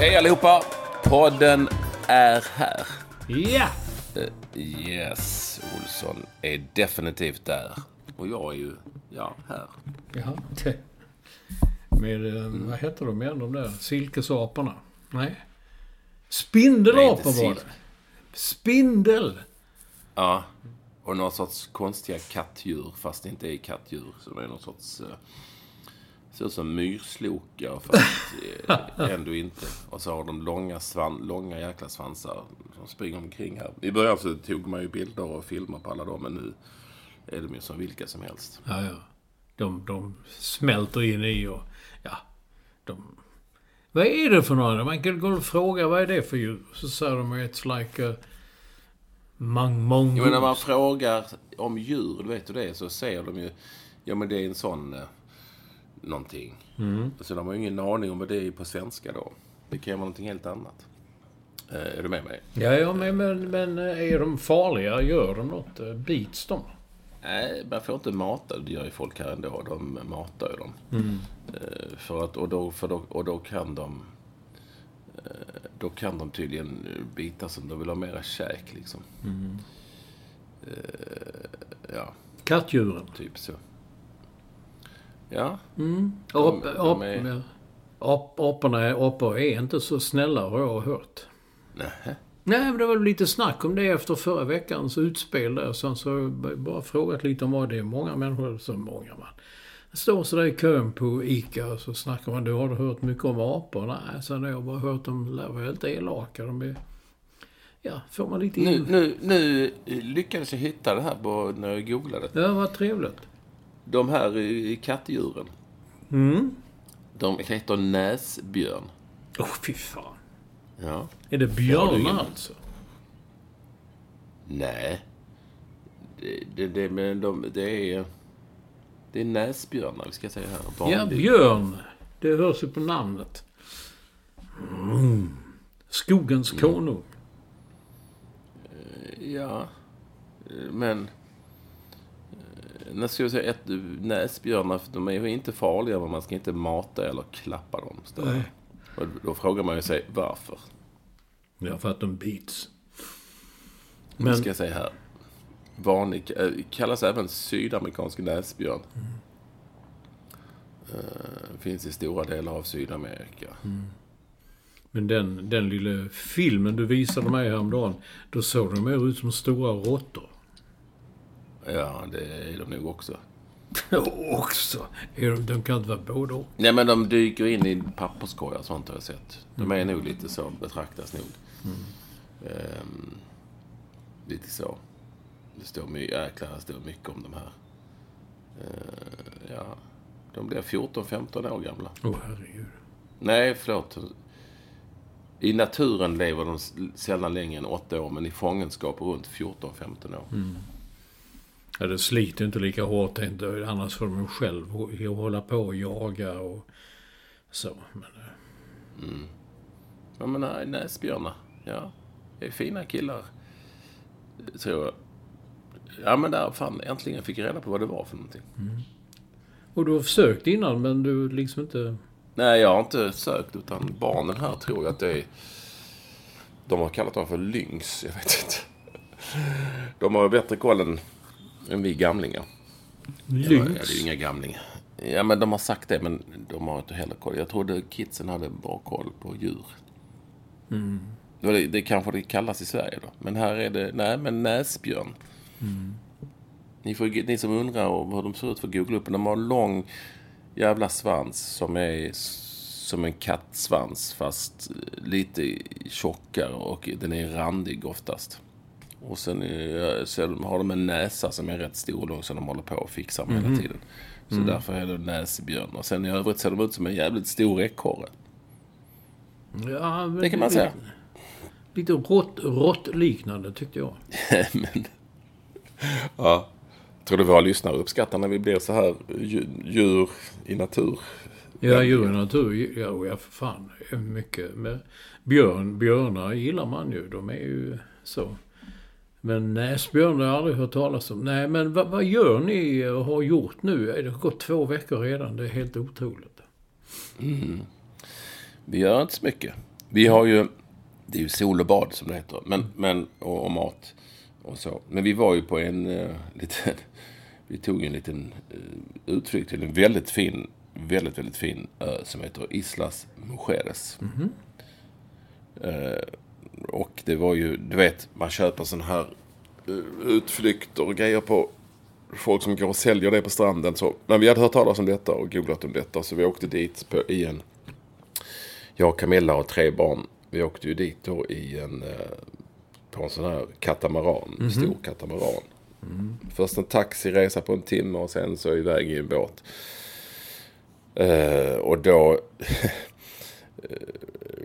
Hej allihopa! Podden är här. Ja! Yes, Olsson är definitivt där. Och jag är ju, ja, här. Jaha. Med, eh, vad heter de igen de där? Silkesaparna? Nej. Spindelapor Nej, var det. Spindel! Ja. Och någon sorts konstiga kattdjur, fast det inte är kattdjur. Så det är någon sorts... Eh, ser ut som myrslokar, fast eh, ändå inte. Och så har de långa, svan, långa jäkla svansar som springer omkring här. I början så tog man ju bilder och filmer på alla dem, men nu är de ju som vilka som helst. Ja, ja. De, de smälter in i och... Ja. De... Vad är det för några? Man kan gå och fråga vad är det för djur? Så säger de it's like a... Mang, mongoose. Jo, men när man frågar om djur, du vet hur det så säger de ju... Ja, men det är en sån... Någonting. Mm. Så de har ju ingen aning om vad det är på svenska då. Det kan ju vara någonting helt annat. Eh, är du med mig? Ja, ja men, men, men eh, är de farliga? Gör de något? Eh, Bits de? Nej, man får inte mata. Det gör ju folk här ändå. De matar ju dem. Eh, för att, och, då, för då, och då kan de... Eh, då kan de tydligen bita som de vill ha mera käk liksom. Eh, ja, Kattdjuren? typ så. Ja. Ap, de ap, är- ap, aporna är, apor är inte så snälla har jag hört. Nähä. Nej, men det var lite snack om det efter förra veckans utspel där. Sen så har jag bara frågat lite om vad det är. Många människor, så många man. Står sådär i kön på ICA och så snackar man. Du har du hört mycket om apor? Nej, sen har jag bara hört dem lär vara helt elaka. De är... Ja, får man lite Nu, in... nu, nu lyckades jag hitta det här på, när jag googlade. Ja, vad trevligt. De här kattdjuren. Mm. De heter näsbjörn. Åh, fy fan. Ja. Är det Ja, björnar alltså? Nej. Det, det, det, men de, det är... Det är näsbjörnar, vi ska säga här. Ja, Vanlig- björn. Det hörs ju på namnet. Mm. Skogens konung. Ja. Men... När ska jag säga ett, näsbjörnar, för de är ju inte farliga, men man ska inte mata eller klappa dem. Nej. Och då frågar man ju sig varför. Ja, för att de bits. Men... Men, ska jag säga här. Vanlig, eh, kallas även sydamerikansk näsbjörn. Eh, finns i stora delar av Sydamerika. men den, den lilla filmen du visade mig häromdagen, då såg de mer ut som stora råttor. Ja, det är de nog också. Också. Är de, de kan inte vara både och. Nej, men de dyker in i papperskorgar och sånt har jag sett. De är nog lite så, betraktas nog. Ehm, lite så. Det står mycket, jäklar, det står mycket om de här. Eh, ja, de blir 14-15 år gamla. Åh, herregud. Nej, förlåt. I naturen lever de sällan längre än 8 år, men i fångenskap runt 14-15 år. Ja, det sliter inte lika hårt inte. Annars får de själv hå- hålla på och jaga och så. Men, eh, Ja men nej, näsbjörnar. Ja, det är fina killar. Tror jag. Ja men där fan, äntligen fick jag reda på vad det var för någonting. och du har försökt innan men du liksom inte... Nej, jag har inte sökt utan barnen här tror jag att det är... De har kallat dem för lynx, jag vet inte. De har bättre koll än, än vi gamlingar. Ja, det är Lynx? ju inga gamlingar. Ja, men de har sagt det, men de har inte heller koll. Jag trodde kidsen hade bra koll på djur. Det, var det, det kanske det kallas i Sverige då. Men här är det, nej men näsbjörn. Ni, får, ni som undrar hur de ser ut får googla upp. De har en lång jävla svans som är som en kattsvans fast lite tjockare och den är randig oftast. Och sen, sen har de en näsa som är rätt stor och lång som de håller på och fixar med hela tiden. Så därför är det näsbjörn. Och sen i övrigt ser de ut som en jävligt stor ekorre. Ja, men Det kan man säga. Lite rått, råttliknande tyckte jag. Men, ja. Tror du våra lyssnare uppskattar när vi blir så här djur, i natur? Ja, djur i natur, ja, ja för fan. Mycket. Men björn, björnar gillar man ju. De är ju så. Men näsbjörn har jag aldrig hört talas om. Nej, men vad, vad gör ni och har gjort nu? Det har gått två veckor redan. Det är helt otroligt. Vi gör inte så mycket. Vi har ju, det är ju sol och bad som det heter, men, men, och, och mat och så. Men vi var ju på en uh, liten, vi tog en liten uh, utflykt till en väldigt fin, väldigt, väldigt fin ö som heter Islas Mujeres. Eh, och det var ju, du vet, man köper sån här uh, utflykter och grejer på folk som går och säljer det på stranden. Så, men vi hade hört talas om detta och googlat om detta så vi åkte dit på, i en jag, Camilla och tre barn. Vi åkte ju dit då i en, eh, på en sån här katamaran, stor katamaran. Först en taxiresa på en timme och sen så iväg i en båt. Eh, och då eh,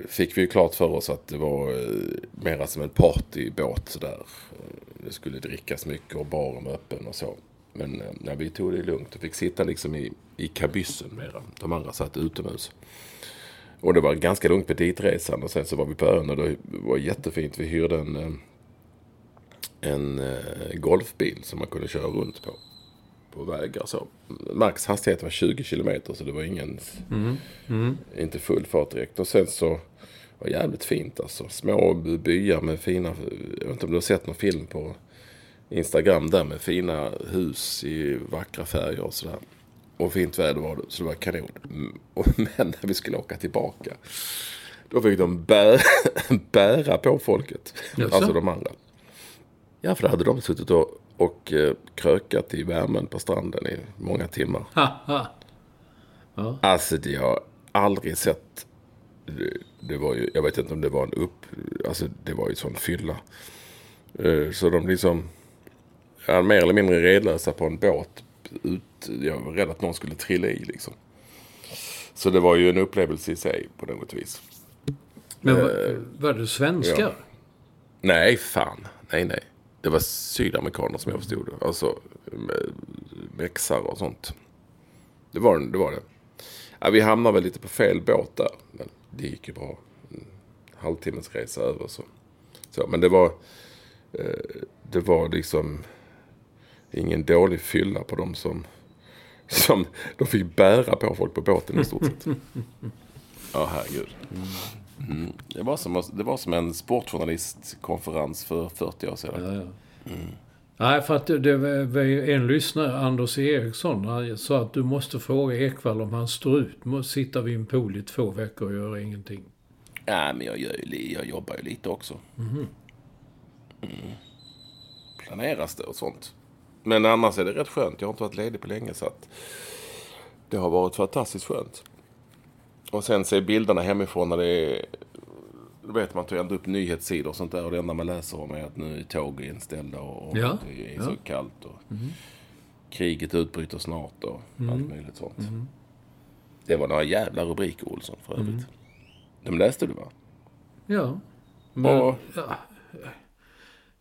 fick vi ju klart för oss att det var eh, mera som en partybåt sådär. Eh, det skulle drickas mycket och baren var öppen och så. Men eh, när vi tog det lugnt och fick sitta liksom i, i kabyssen mera. De andra satt utomhus. Och det var ganska lugnt på ditresan och sen så var vi på ön och det var jättefint. Vi hyrde en, en golfbil som man kunde köra runt på. På vägar så. Max hastighet var 20 kilometer så det var ingen, inte full fart direkt. Och sen så var det jävligt fint alltså. Små byar med fina, jag vet inte om du har sett någon film på Instagram där med fina hus i vackra färger och sådär. Och fint väder var det, så det var kanon. Mm, Men när vi skulle åka tillbaka, då fick de bära, bära på folket. Jaså? Alltså de andra. Ja, för då hade de suttit och, och eh, krökat i värmen på stranden i många timmar. Haha. Alltså, det har aldrig sett. Det, det var ju, jag vet inte om det var en upp... Alltså, det var ju sån fylla. Eh, Så de liksom... Ja, mer eller mindre redlösa på en båt. Ut, jag var rädd att någon skulle trilla i liksom. Så det var ju en upplevelse i sig på något vis. Men var, var det svenskar? ja. Nej, fan. Nej, nej. Det var sydamerikaner som jag förstod det. Alltså mexar och sånt. Det var det. Var det. Ja, vi hamnade väl lite på fel båt där. Men det gick ju bra. En halvtimmes resa över så. så men det var... Eh, det var liksom ingen dålig fylla på dem som... Som de fick bära på folk på båten i stort sett. Ja, herregud. Mm. Det, var som, det var som en sportjournalistkonferens för 40 år sedan. Nej, för att det- var ju en lyssnare, Anders Eriksson, han sa att du måste fråga Ekvall om han står ut med att sitta vid en pool i två veckor och göra ingenting. Ja, men jag, gör ju, jag jobbar ju lite också. Mm. Planeras det och sånt. Men annars är det rätt skönt. Jag har inte varit ledig på länge så att det har varit fantastiskt skönt. Och sen se bilderna hemifrån när det är... Då vet man tar ändå upp nyhetssidor och sånt där. Och det enda man läser om är att nu är tåg inställda och, och Ja, det är ja. så kallt. Och Kriget utbryter snart och allt möjligt sånt. Det var några jävla rubriker Olsson för övrigt. De läste du va? Ja. Men, Och- ja,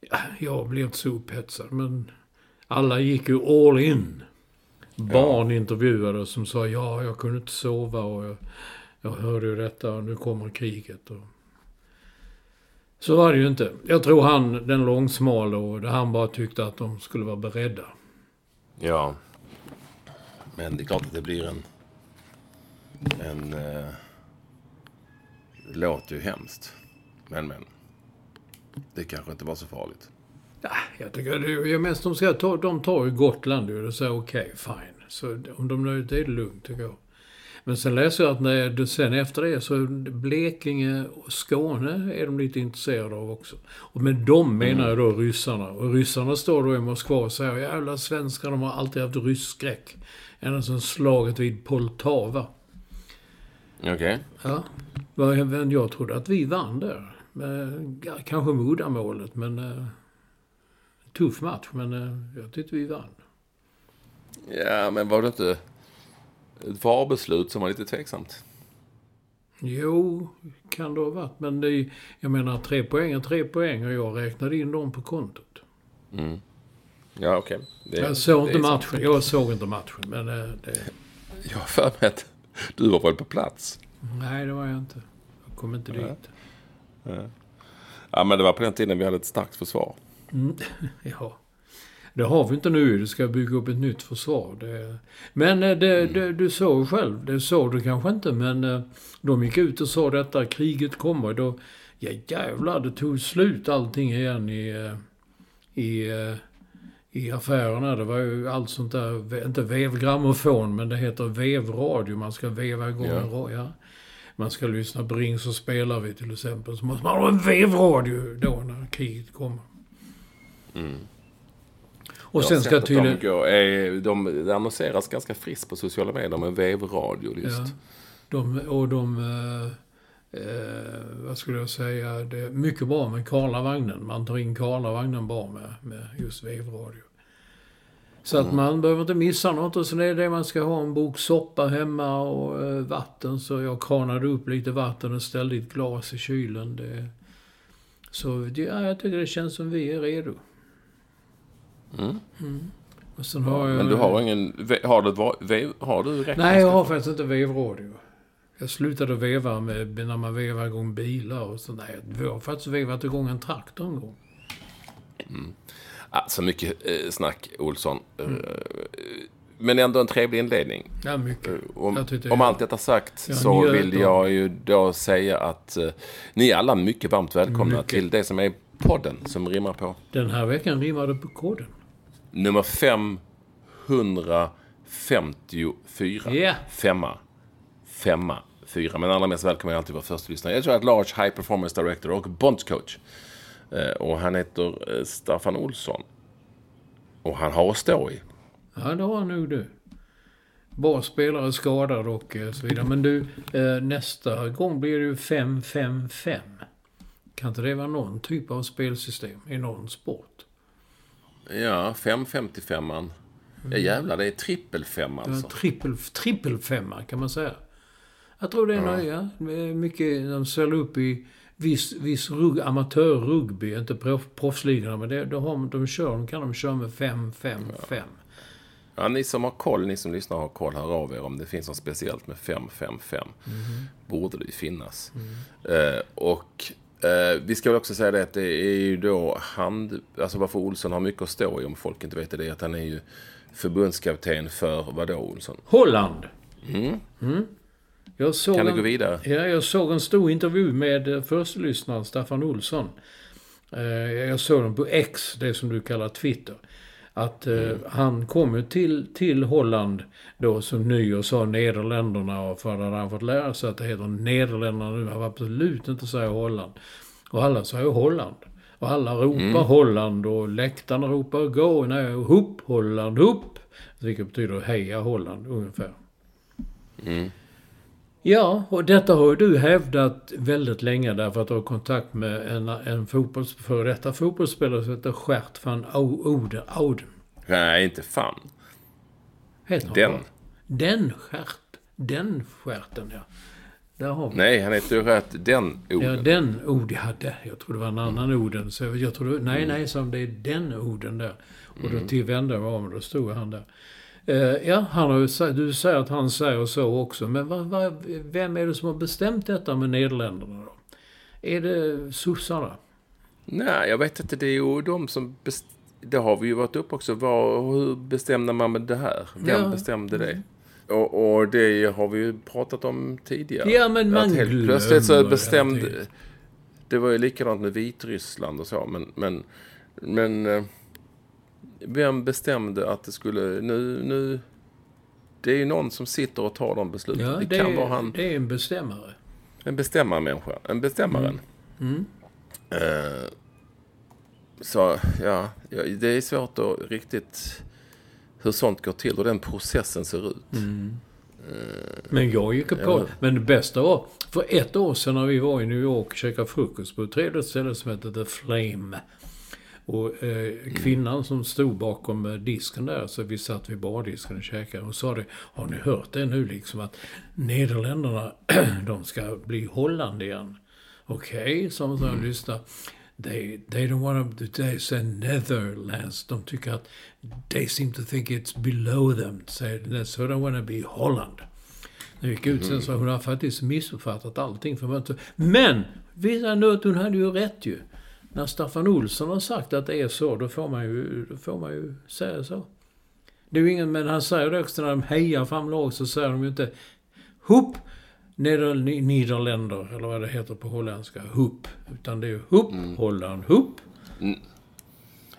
ja, jag blir inte så upphetsad, men Alla gick ju all in. Barn intervjuade som sa ja, jag kunde inte sova och jag, jag hörde ju detta och nu kommer kriget. Och... Så var det ju inte. Jag tror han, den långsmala, och han bara tyckte att de skulle vara beredda. Ja. Men det är klart att det blir en... En... Eh, det låter ju hemskt. Men, men. Det kanske inte var så farligt. Ja, jag tycker det är mest de ska ta, de tar ju Gotland och säger okej, okay, fine. Så om de nöjer det är det lugnt tycker jag. Men sen läser jag att när, sen efter det så Blekinge och Skåne är de lite intresserade av också. Och med de menar jag då ryssarna. Och ryssarna står då i Moskva och säger jävla svenskar, de har alltid haft rysskräck. Ända sedan slaget vid Poltava. Okej. Okay. Ja. Men jag trodde att vi vann där. Kanske modermålet, men... Uh, tuff match, men uh, jag tyckte vi vann. Ja, men var det inte ett VAR-beslut som var lite tveksamt? Jo, kan det ha varit. Men det, jag menar, tre poäng är tre poäng och jag räknade in dem på kontot. Mm. Ja, okej. Okay. Jag såg inte matchen. Sant. Jag såg inte matchen, men uh, det... Jag har för mig att du var väl på plats? Nej, det var jag inte. Jag kom inte dit. Ja. ja, men det var på den tiden vi hade ett starkt försvar. Mm, ja. Det har vi inte nu. Det ska bygga upp ett nytt försvar. Det... Men eh, det, mm. det, du såg själv. Det såg du kanske inte, men eh, de gick ut och sa detta. Kriget kommer. Då, ja jävlar, det tog slut allting igen i, eh, i, i affärerna. Det var ju allt sånt där, inte vevgrammofon, men det heter vevradio. Man ska veva igång ja. en ja. Man ska lyssna på Ring så spelar vi till exempel. Så måste man ha en vevradio då när kriget kommer. Mm. Och sen ska tydligen... De, de, de annonseras ganska friskt på sociala medier med vevradio just. Ja. De, och de... Eh, eh, vad skulle jag säga? Det är mycket bra med Karlavagnen. Man tar in Karlavagnen bra med, med just vevradio. Så att mm. man behöver inte missa något. Och sen är det det man ska ha en bok soppa hemma och eh, vatten. Så jag kranade upp lite vatten och ställde ett glas i kylen. Det, så ja, jag tycker det känns som vi är redo. Mm. Mm. Har jag, Men du har ingen... Har du, har du Nej, jag har faktiskt inte vevradio. Jag slutade veva med, när man vevar igång bilar och sånt där. Vi har faktiskt vevat igång en traktor en gång. Mm. Alltså mycket eh, snack, Olsson. Mm. Uh, men ändå en trevlig inledning. Ja, mycket. Uh, om, om allt detta sagt ja, så vill jag ju då säga att uh, ni är alla mycket varmt välkomna mycket. till det som är podden som rimmar på. Den här veckan rimmar det på koden nummer 554. Yeah. Femma. Femma. Fyra. Men allra mest välkommen är alltid vara första lyssnare. Jag tror att Large High Performance Director och Bondscoach. Eh, och han heter eh, Staffan Olsson. Och han har att stå i. Ja, det har nog du. Bra spelare skadad och eh, så vidare. Men du, nästa gång blir det ju 5-5-5. Kan inte det vara någon typ av spelsystem i någon sport? Ja, 555an. Ja jävlar, det är trippelfem alltså. Ja, trippel, trippelfemma kan man säga. Jag tror det är ja. nöja. Mycket, de ställer upp i viss, viss rug, amatörrugby, inte proffsligorna, men det, de, har, de, kör, de kan de köra med 5-5-5. Ja. ja, ni som har koll, ni som lyssnar har koll, hör av er om det finns något speciellt med 5-5-5. Mm. Borde det ju finnas. Mm. Uh, och Eh, vi ska väl också säga det att det är ju då hand... Alltså varför Olsson har mycket att stå i om folk inte vet det. Är att han är ju förbundskapten för vadå Olsson? Holland! Mm. Mm. kan du gå vidare? Ja, jag såg en stor intervju med eh, förstelyssnaren Staffan Olsson. Eh, jag såg den på X, det som du kallar Twitter. Att eh, mm. han kom till, till Holland då som ny och sa Nederländerna och för att han fått lära sig att det heter Nederländerna nu. Han var absolut inte säga Holland. Och alla sa ju Holland. Och alla ropar mm. Holland och läktarna ropar Go, nej, Hopp Holland, Hopp. Vilket betyder heja Holland ungefär. Mm. Ja, och detta har du hävdat väldigt länge därför att du har kontakt med en, en fotbolls, före detta fotbollsspelare som heter Gert van Ouden. Auden. Nej, inte fan. Heter Den. Den Gert. Den Gerten, ja. Där har vi. Nej, han heter ju rätt den Ja, Oden. den Oden hade. Jag tror det var en annan Oden. Så jag tror, nej, nej, sa de, det är den Oden där. Och då tillvände jag mig om och då stod han där. Eh, ja, han har ju, du säger att han säger så också. Men vad, vad, vem är det som har bestämt detta med Nederländerna då? Är det sossarna? Nej, jag vet inte. Det är ju de som... Best... Det har vi ju varit upp också. Var, hur bestämde man med det här? Vem Ja. bestämde det? Och, och det har vi ju pratat om tidigare. Ja, men man Att helt plötsligt så bestämde... Det var ju likadant med Vitryssland och så. Men... men, men eh, vem bestämde att det skulle... Nu... nu det är ju någon som sitter och tar de besluten. Ja, det, det, kan är, vara han. det är en bestämmare. En bestämmarmänniska. En bestämmaren. Mm. Eh, så, ja, det är svårt att riktigt hur sånt går till och den processen ser ut. Men jag gick och Ja. Men det bästa var, för ett år sedan när vi var i New York och käkade frukost på ett trevligt ställe som heter The Flame. Och eh, kvinnan som stod bakom eh, disken där, så vi satt vid bardisken och käkade. Och sa det, har ni hört det nu liksom att Nederländerna, de ska bli Holland igen? Okej, okay, sa hon så här, lyssna. They, they don't want to, they say Netherlands. De tycker att they seem to think it's below them. So so they want to be Holland. När vi gick ut sen så hon har faktiskt missuppfattat allting. För men! Visar nu att hon hade ju rätt ju. När Staffan Olsson har sagt att det är så, då får man ju, då får man ju säga så. Det är ju ingen, men han säger det också när de hejar fram lag så säger de ju inte Hupp! Neder, Nederländer, eller vad det heter på holländska. Hupp. Utan det är ju Hupp, Holland, Hupp.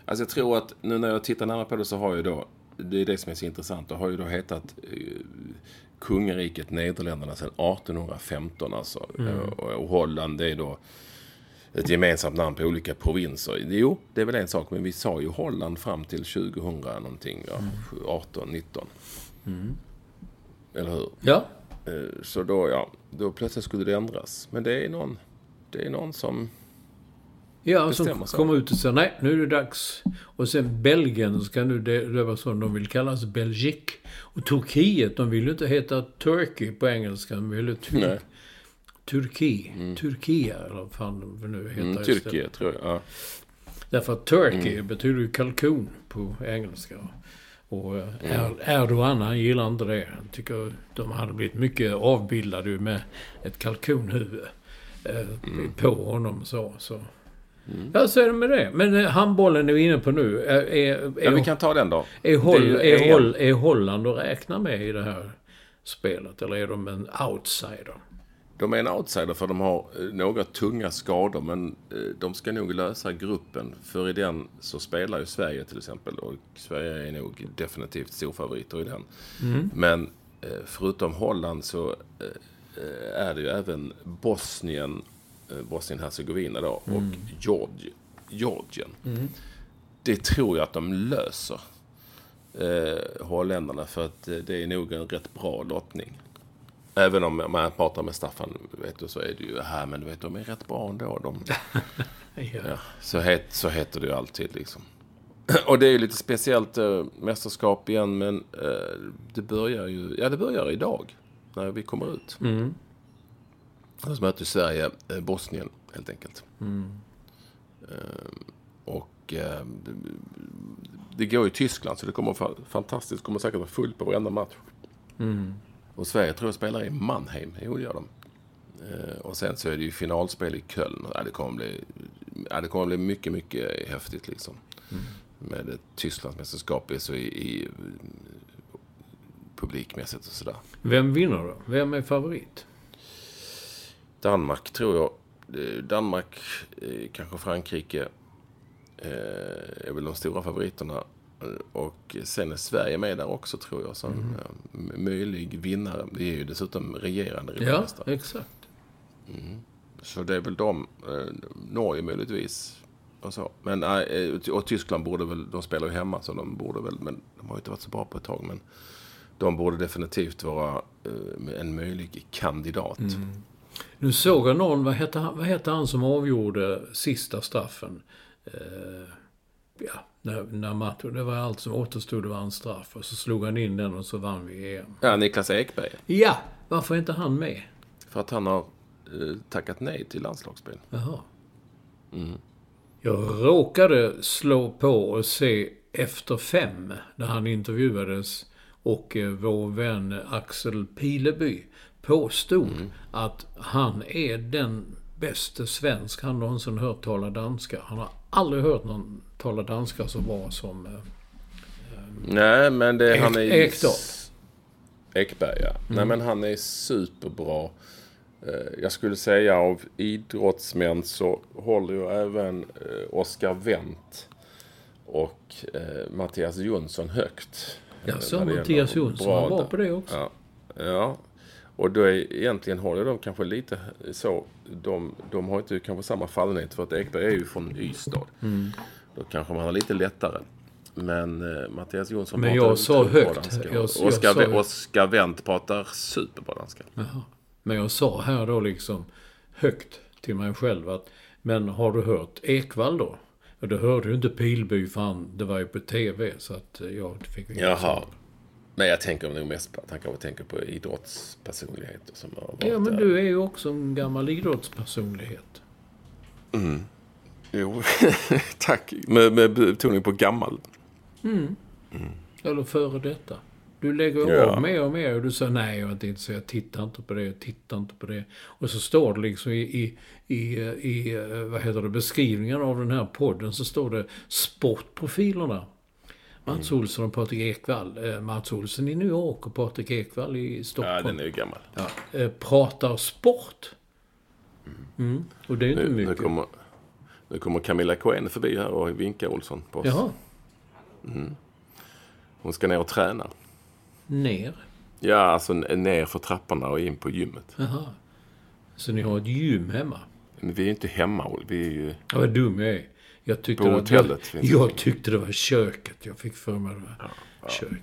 Alltså jag tror att nu när jag tittar närmare på det så har ju då, det är det som är så intressant, det har ju då hetat eh, kungariket Nederländerna sedan 1815 alltså. Eh, Och, och Holland det är då ett gemensamt namn på olika provinser. Jo, det är väl en sak, men vi sa ju Holland fram till 2000 någonting, ja, 18, 19. Eller hur? Ja. Eh, Så då, ja, då plötsligt skulle det ändras. Men det är någon, det är någon som... Ja, som kommer ut och säger nej, nu är det dags. Och sen Belgien ska nu det, det var så de vill kallas Belgique. Och Turkiet, de vill ju inte heta Turkey på engelska. De vill ju tur- Turki. Turkia, eller vad fan det nu heter. Mm. Turkiet, tror jag. Ja. Därför att Turkey betyder ju kalkon på engelska. Och eh, Er- Erdogan, han gillar inte det. Han tycker de hade blivit mycket avbildade med ett kalkonhuvud eh, på honom så. så. Ja, så är det med det. Men eh, handbollen är vi inne på nu. Är, är, är, ja, vi kan ta den då. är, Holl, är. Holl, är Holland att räkna med i det här spelet? Eller är de en outsider? De är en outsider för de har eh, några tunga skador men eh, de ska nog lösa gruppen. För i den så spelar ju Sverige till exempel och Sverige är nog definitivt storfavoriter i den. Men eh, förutom Holland så är det ju även Bosnien, Bosnien-Hercegovina då och Georgi- Georgien. Det tror jag att de löser. Holländarna för att det är nog en rätt bra lottning. Även om man pratar med Staffan, vet du, så är det ju här, men du vet, de är rätt bra ändå. De, Ja. ja, så, het, så heter det ju alltid liksom. Och det är ju lite speciellt eh, mästerskap igen, men eh, det börjar ju, ja det börjar idag. När vi kommer ut. Mm. Och så möter Sverige eh, Bosnien, helt enkelt. Eh, och det går i Tyskland, så det kommer fantastiskt. Det kommer säkert vara fullt på varenda match. Och Sverige tror jag spelar i Mannheim. Jo, det gör de. Eh, och sen så är det ju finalspel i Köln. Ja, det, kommer bli, ja, det kommer bli mycket, mycket häftigt liksom. Med ett Tysklandsmästerskap så i, i publikmässigt och sådär. Vem vinner då? Vem är favorit? Danmark tror jag. Danmark, eh, kanske Frankrike eh, är väl de stora favoriterna. Och sen är Sverige med där också tror jag som eh, m- möjlig vinnare. Det är ju dessutom regerande Ja, Europamästare. exakt. Så det är väl de, eh, Norge möjligtvis. Och, så. Men, eh, och Tyskland borde väl, de spelar ju hemma så de borde väl, men de har ju inte varit så bra på ett tag. Men de borde definitivt vara eh, en möjlig kandidat. Nu såg jag någon, vad hette han, vad hette han som avgjorde sista straffen? Eh, ja, när, när matchen, det var allt som återstod, det var en straff. Och så slog han in den och så vann vi EM. Ja, Niklas Ekberg. Ja, varför är inte han med? För att han har eh, tackat nej till landslagsspel. Jaha. Jag råkade slå på och se Efter fem, när han intervjuades och eh, vår vän Axel Pileby påstod att han är den bästa svensk han någonsin hört tala danska. Han har aldrig hört någon tala danska så bra som... Eh, Nej, men det, han är ju... Ekdal. Ekberg, ja. Nej, men han är superbra. Eh, Jag skulle säga av idrottsmän så håller ju även eh, Oscar Wendt och eh, Mattias Jonsson högt. Ja, Eh, så när det Mattias Jonsson var bra på det också. Ja, ja. Och då är, egentligen håller de kanske lite så. De, de har inte kanske samma fallenhet för att Ekberg är ju från Ystad. Mm. Då kanske man har lite lättare. Men eh, Mattias Jonsson Men jag sa högt. Jag- Oskar, Wendt pratar superbra danska. Men jag sa här då liksom högt till mig själv att Men har du hört Ekvall då? Och det hörde ju inte Pilby för han, det var ju på TV så att eh, jag fick inget Jaha. svar. Men jag tänker nog mest på att han kanske tänker på idrottspersonligheter som har varit Ja men där. du är ju också en gammal idrottspersonlighet. Jo, tack. Med, med betoning på gammal. Eller före detta. Du lägger Ja. av mer och mer och du säger nej jag är inte intresserad, jag tittar inte på det, jag tittar inte på det. Och så står det liksom i, i, i, i eh, vad heter det, beskrivningen av den här podden så står det sportprofilerna. Mats Mm. Olsson och Patrik Ekwall. Eh, Mats Olsson i New York och Patrik Ekwall i Ja, Stockholm. den är ju gammal. Ja, eh, pratar sport. Mm. Och det är inte Nu, nu, mycket. kommer, nu kommer Camilla Coen förbi här och vinkar Olsson på oss. Jaha, Hon ska ner och träna. ner. Ja, alltså ner för trapporna och in på gymmet. Jaha. Så ni har ett gym hemma? Men vi är ju inte hemma. Vi är ju... Ja, vad dum jag är. Jag tyckte, På det var- hotellet jag, jag tyckte det var köket. Jag fick för mig det var köket.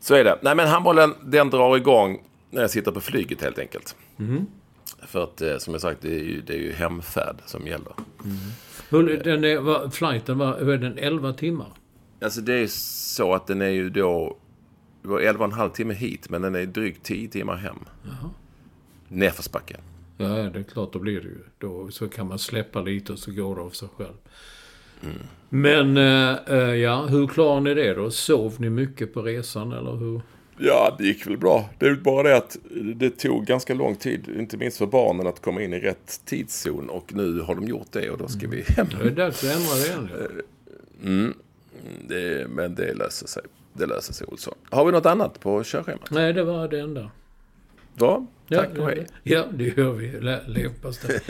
Så är det. Nej, men handbollen, den drar igång när jag sitter på flyget helt enkelt. För att, eh, som jag sagt, det är ju, det är ju hemfärd som gäller. Hur, den är, var, flighten var, var den 11 timmar? Alltså det är så att den är ju då... Det var 11 och en halv timme hit, men den är drygt 10 timmar hem. Nedförsbacke. Ja, det är klart, då blir det ju. Då, så kan man släppa lite och så går det av sig själv. Men, eh, eh, ja, hur klarar ni det då? Sov ni mycket på resan eller hur? Ja, det gick väl bra. Det är bara det att det tog ganska lång tid, inte minst för barnen, att komma in i rätt tidszon. Och nu har de gjort det och då ska vi hem. Det är dags att ändra det igen. ja. Det, men det löser sig. Det löser sig, Olsson. Har vi något annat på körschemat? Nej, det var det enda. Ja, tack ja, och hej. Ja, det gör vi. Leverpastej.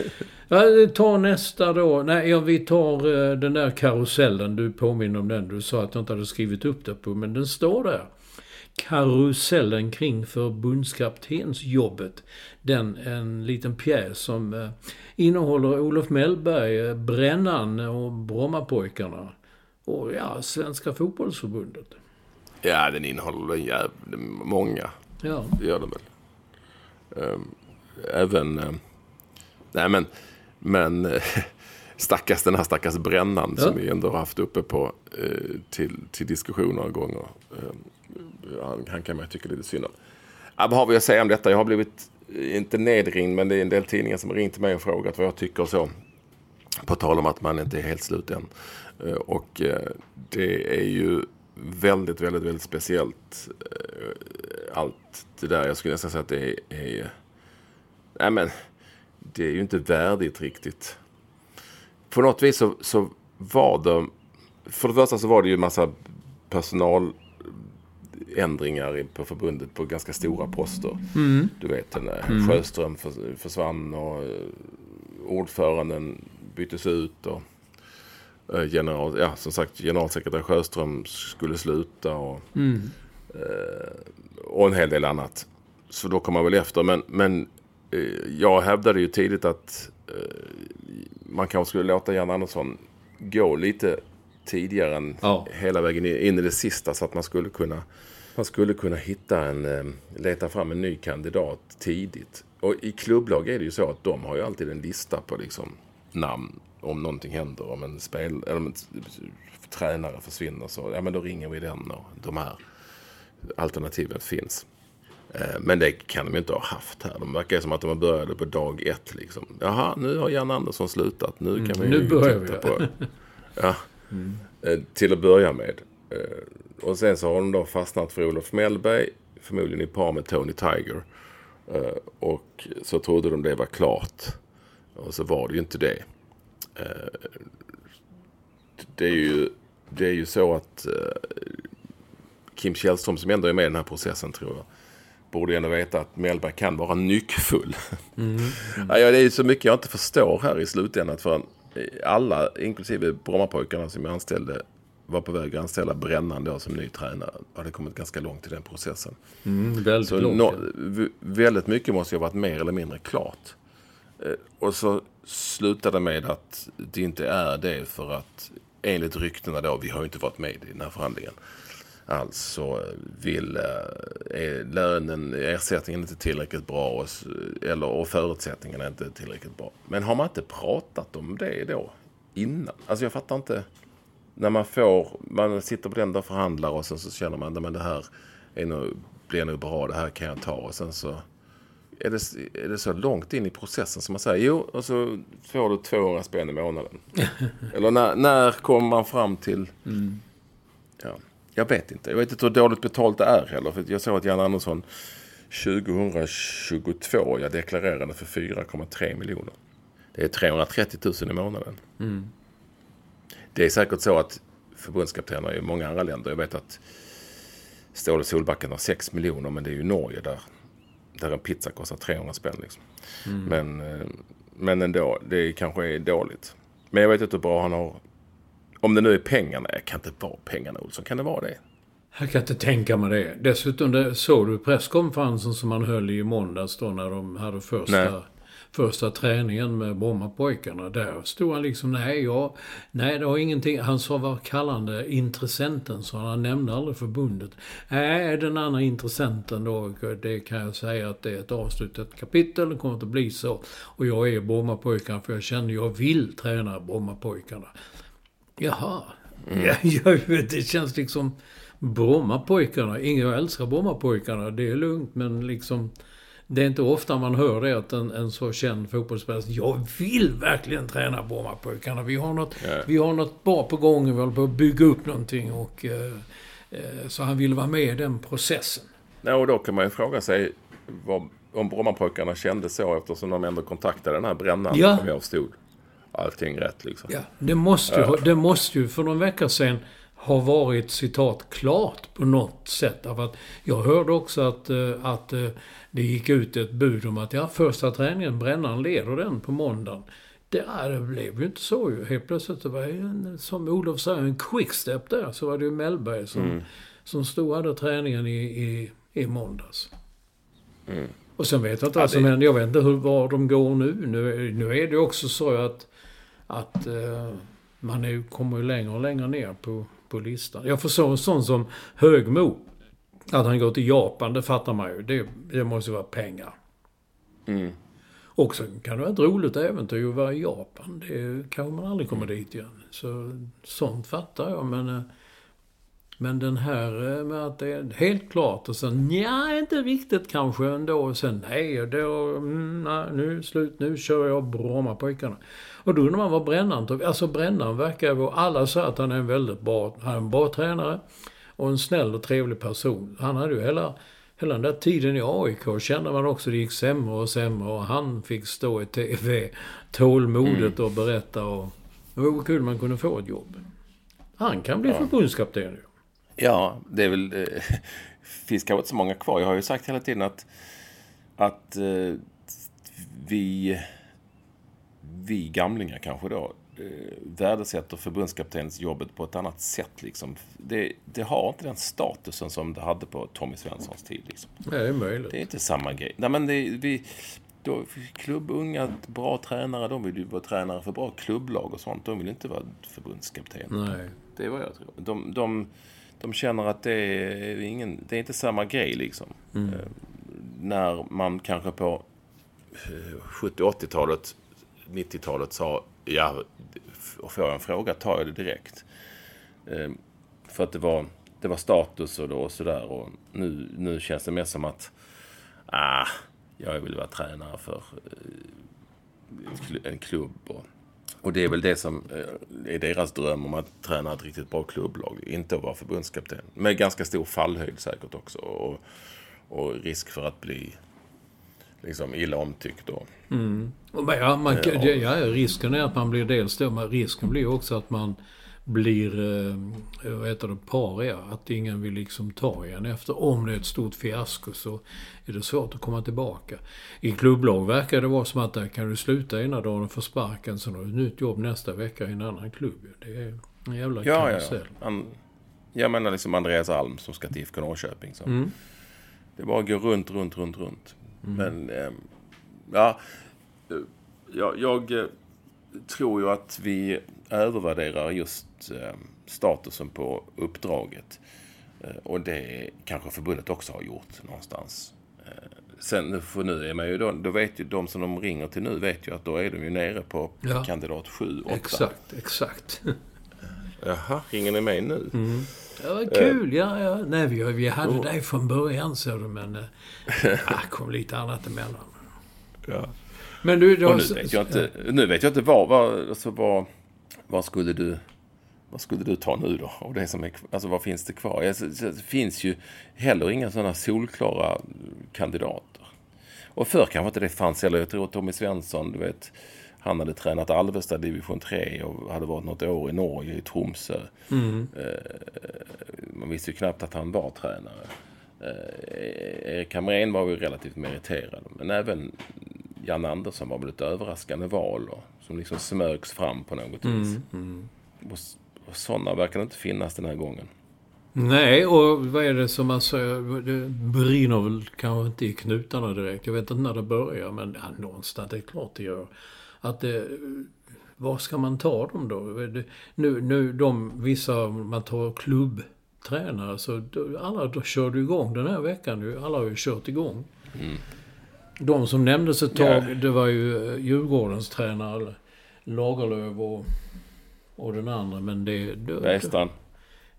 ja, ta nästa då. Nej, ja, vi tar eh, den där karusellen. Du påminner om den. Du sa att jag inte hade skrivit upp det på, men den står där. Karusellen kring förbundskaptensjobbet. Den, en liten pjäs som eh, innehåller Olof Mellberg, eh, Brännan och Brommapojkarna. Och ja, Svenska fotbollsförbundet. Ja, den innehåller väl jävligt många. Ja, Det gör den väl. Ehm, Även... ehm, nej, men... Men... eh, Stackars den här stackars brännan som Ja. vi ändå har haft uppe på eh, till, till diskussion några gånger. Ehm, han, han kan man tycka lite synd om. Ja, vad har vi att säga om detta? Jag har blivit, eh, inte nedringd, men det är en del tidningar som har ringt mig och frågat vad jag tycker och så. På tal om att man inte är helt slut än. Eh, och eh, det är ju väldigt, väldigt, väldigt speciellt. Allt det där. Jag skulle nästan säga att det är... nej men, det är ju inte värdigt riktigt. På något vis så, så var det... För det första så var det ju en massa personal i- på förbundet på ganska stora poster. Du vet, där Sjöström förs- försvann och eh, ordföranden byttes ut. Och, eh, general, ja, som sagt, generalsekreterare Sjöström skulle sluta. Och, eh, och en hel del annat. Så då kom man väl efter. Men, men jag hävdade ju tidigt att man kanske skulle låta Jan Andersson gå lite tidigare än Ja. hela vägen in i det sista. Så att man skulle kunna, man skulle kunna hitta en, eh, leta fram en ny kandidat tidigt. Och i klubblag är det ju så att de har ju alltid en lista på liksom namn om någonting händer. Om en, spel, eller om en tränare försvinner så ja, men då ringer vi den och de här alternativen finns. Eh, Men det kan de ju inte ha haft här. De verkar som att de började på dag ett. Liksom. Jaha, nu har Jan Andersson slutat. Nu kan vi nu börjar titta vi. på... Ja, eh, till att börja med. Eh, Och sen så har de då fastnat för Olof Mellberg. Förmodligen i par med Tony Tiger. Eh, Och så trodde de det var klart. Och så var det ju inte det. Det är ju, det är ju så att Kim Källström som ändå är med i den här processen tror jag. Borde ändå veta att Mellberg kan vara nyckfull. Ja, ja, det är ju så mycket jag inte förstår här i slutändan. För alla, inklusive Brommapojkarna som jag anställde, var på väg att anställa Brännan då som ny tränare. Hade kommit ganska långt i den processen. Mm, väldigt Så långt. v- väldigt mycket måste ju ha varit mer eller mindre klart. Eh, Och så slutade det med att det inte är det för att enligt ryktena då, vi har ju inte varit med i den här förhandlingen. Alltså vill eh, är lönen, ersättningen inte tillräckligt bra och, eller, och förutsättningarna är inte tillräckligt bra. Men har man inte pratat om det då innan? Alltså jag fattar inte. När man får, man sitter på den och förhandlar och sen så känner man att det här är nog, blir nog bra, det här kan jag ta. Och sen så är det, är det så långt in i processen som man säger, jo, och så får du 200 spänn i månaden. Eller när, när kommer man fram till... Ja, jag vet inte. Jag vet inte hur dåligt betalt det är heller. För jag såg att Jan Andersson 2022, jag deklarerade för 4,3 miljoner. Det är 330 000 i månaden. Det är säkert så att förbundskaptener i många andra länder, jag vet att Ståle Solbacken har 6 miljoner, men det är ju Norge där, där en pizza kostar 300 spänn. Liksom. Men, eh, men ändå, det kanske är dåligt. Men jag vet inte hur bra han har... Om det nu är pengarna, det kan inte vara pengarna Olsson, kan det vara det? Jag kan inte tänka mig det. Dessutom det, såg du presskonferensen som man höll i måndags då när de hade första, Nej. första träningen med Brommapojkarna. Där stod han liksom, nej, ja, nej det har ingenting. Han sa vad kallande intressenten, så han nämnde aldrig förbundet. Nej, den andra intressenten då, det kan jag säga att det är ett avslutat kapitel, det kommer att bli så. Och jag är Brommapojkarna för jag känner, jag vill träna Brommapojkarna. Jaha. Ja, jag vet, det känns liksom... Brommapojkarna. Jag älskar Brommapojkarna. Det är lugnt, men liksom... Det är inte ofta man hör det att en, en så känd fotbollsspelare Jag vill verkligen träna Brommapojkarna. Vi har något, vi har något bra på gång. Vi håller på att bygga upp någonting. Och, eh, eh, så han vill vara med i den processen. Ja, och då kan man ju fråga sig vad, om Brommapojkarna kände så eftersom de ändå kontaktade den här brännan, Ja. om jag förstod allting rätt. Liksom. Ja, det måste ju, det måste ju för någon vecka sedan ha varit citat klart på något sätt. Därför att jag hörde också att, eh, att eh, det gick ut ett bud om att ja, första träningen, Brännan leder den på måndagen. Det, det blev ju inte så ju. Helt plötsligt det var en, som Olof säger, en quickstep där. Så var det ju Mellberg som, som stod och hade träningen i, i, i måndags. Och sen vet jag inte vad som händer. Jag vet inte hur, var de går nu. Nu, nu är det ju också så att, att eh, man är, kommer ju längre och längre ner på, på listan. Jag förstår en sån som Högmo. Att han går till Japan, det fattar man ju. Det, det måste vara pengar. Mm. Och så kan det vara ett roligt äventyr att vara i Japan. Det kanske man aldrig kommer dit igen. Så, sånt fattar jag, men... Men den här eh, med att det är helt klart och sen ja, inte riktigt kanske ändå. Och sen nej, då, mm, nej, nu slut, nu kör jag Brommapojkarna. Och då undrar man vad Brännan. Alltså Brännan verkar vara, alla säger att han är en väldigt bra, han är en bra tränare. Och en snäll och trevlig person. Han hade ju hela, hela den där tiden i AIK kände man också det gick sämre och sämre. Och han fick stå i TV tålmodigt och berätta. Och, det var kul man kunde få ett jobb. Han kan bli förbundskapten ju. Ja, det är väl... Eh, finns kanske inte så många kvar. Jag har ju sagt hela tiden att, att eh, vi, vi gamlingar kanske då eh, värdesätter förbundskaptensjobbet på ett annat sätt. Liksom. Det, det har inte den statusen som det hade på Tommy Svenssons tid. Liksom. Ja, det är möjligt. Det är inte samma grej. Nej, men det, vi, då, klubbunga, bra tränare, de vill ju vara tränare för bra klubblag och sånt. De vill inte vara förbundskapten. Nej. Det är vad jag tror. De, de, de känner att det är, ingen, det är inte samma grej liksom. Eh, när man kanske på eh, 70-80-talet, 90-talet sa ja, får jag en fråga tar jag det direkt. Eh, för att det var, det var status och, då och sådär. Och nu, nu känns det mer som att ah, jag vill vara tränare för en klubb. Och, och det är väl det som är deras dröm om att träna ett riktigt bra klubblag. Inte att vara förbundskapten. Med ganska stor fallhöjd säkert också. Och, och risk för att bli liksom illa omtyckt då. Mm. Ja, man, ja, ja, risken är att man blir dels det, men risken blir också att man blir, eh, vad heter det, paria. Att ingen vill liksom ta igen efter. Om det är ett stort fiasko så är det svårt att komma tillbaka. I klubblag verkar det vara som att där kan du sluta ena dagen och få sparken. Sen har du ett nytt jobb nästa vecka i en annan klubb. Det är en jävla ja, karusell. Ja, ja. Jag menar liksom Andreas Alm som ska till IFK Norrköping. Så. Mm. Det bara går runt, runt, runt, runt. Mm. Men, eh, ja. Jag, jag eh, tror ju att vi övervärderar just eh, statusen på uppdraget. Eh, och det kanske förbundet också har gjort någonstans. Eh, sen, för nu är man ju då, då vet ju de som de ringer till nu vet ju att då är de ju nere på ja. kandidat 7, 8. Exakt, exakt. Jaha, ringer ni mig nu? Mm. Ja, vad kul. Ja, ja. Nej, vi, vi hade oh. dig från början, så du, men det kom lite annat emellan. Ja. Men du, då, nu, vet jag inte, nu vet jag inte vad, vad, alltså, vad, vad skulle du... Vad skulle du ta nu då? Och det som är, alltså vad finns det kvar? Det finns ju heller inga sådana solklara kandidater. Och förr kanske inte det fanns heller. Jag tror Tommy Svensson, du vet, han hade tränat Alvesta division 3 och hade varit något år i Norge, i Tromsö. Mm. Eh, man visste ju knappt att han var tränare. Eh, Erik Hamrén var ju relativt meriterad. Men även Jan Andersson var väl ett överraskande val. Och, som liksom smögs fram på något vis. Mm, mm. Och, och sådana verkar inte finnas den här gången. Nej, och vad är det som man säger? Det brinner väl kanske inte i knutarna direkt. Jag vet inte när det börjar, men ja, någonstans, det är klart det gör. Att det, var ska man ta dem då? Nu, nu de, vissa, man tar klubbtränare, så alla då kör du igång den här veckan. Alla har ju kört igång. Mm. De som nämndes ett tag, ja. det var ju eh, Djurgårdens tränare Lagerlöf och, och den andra. Men det... Western.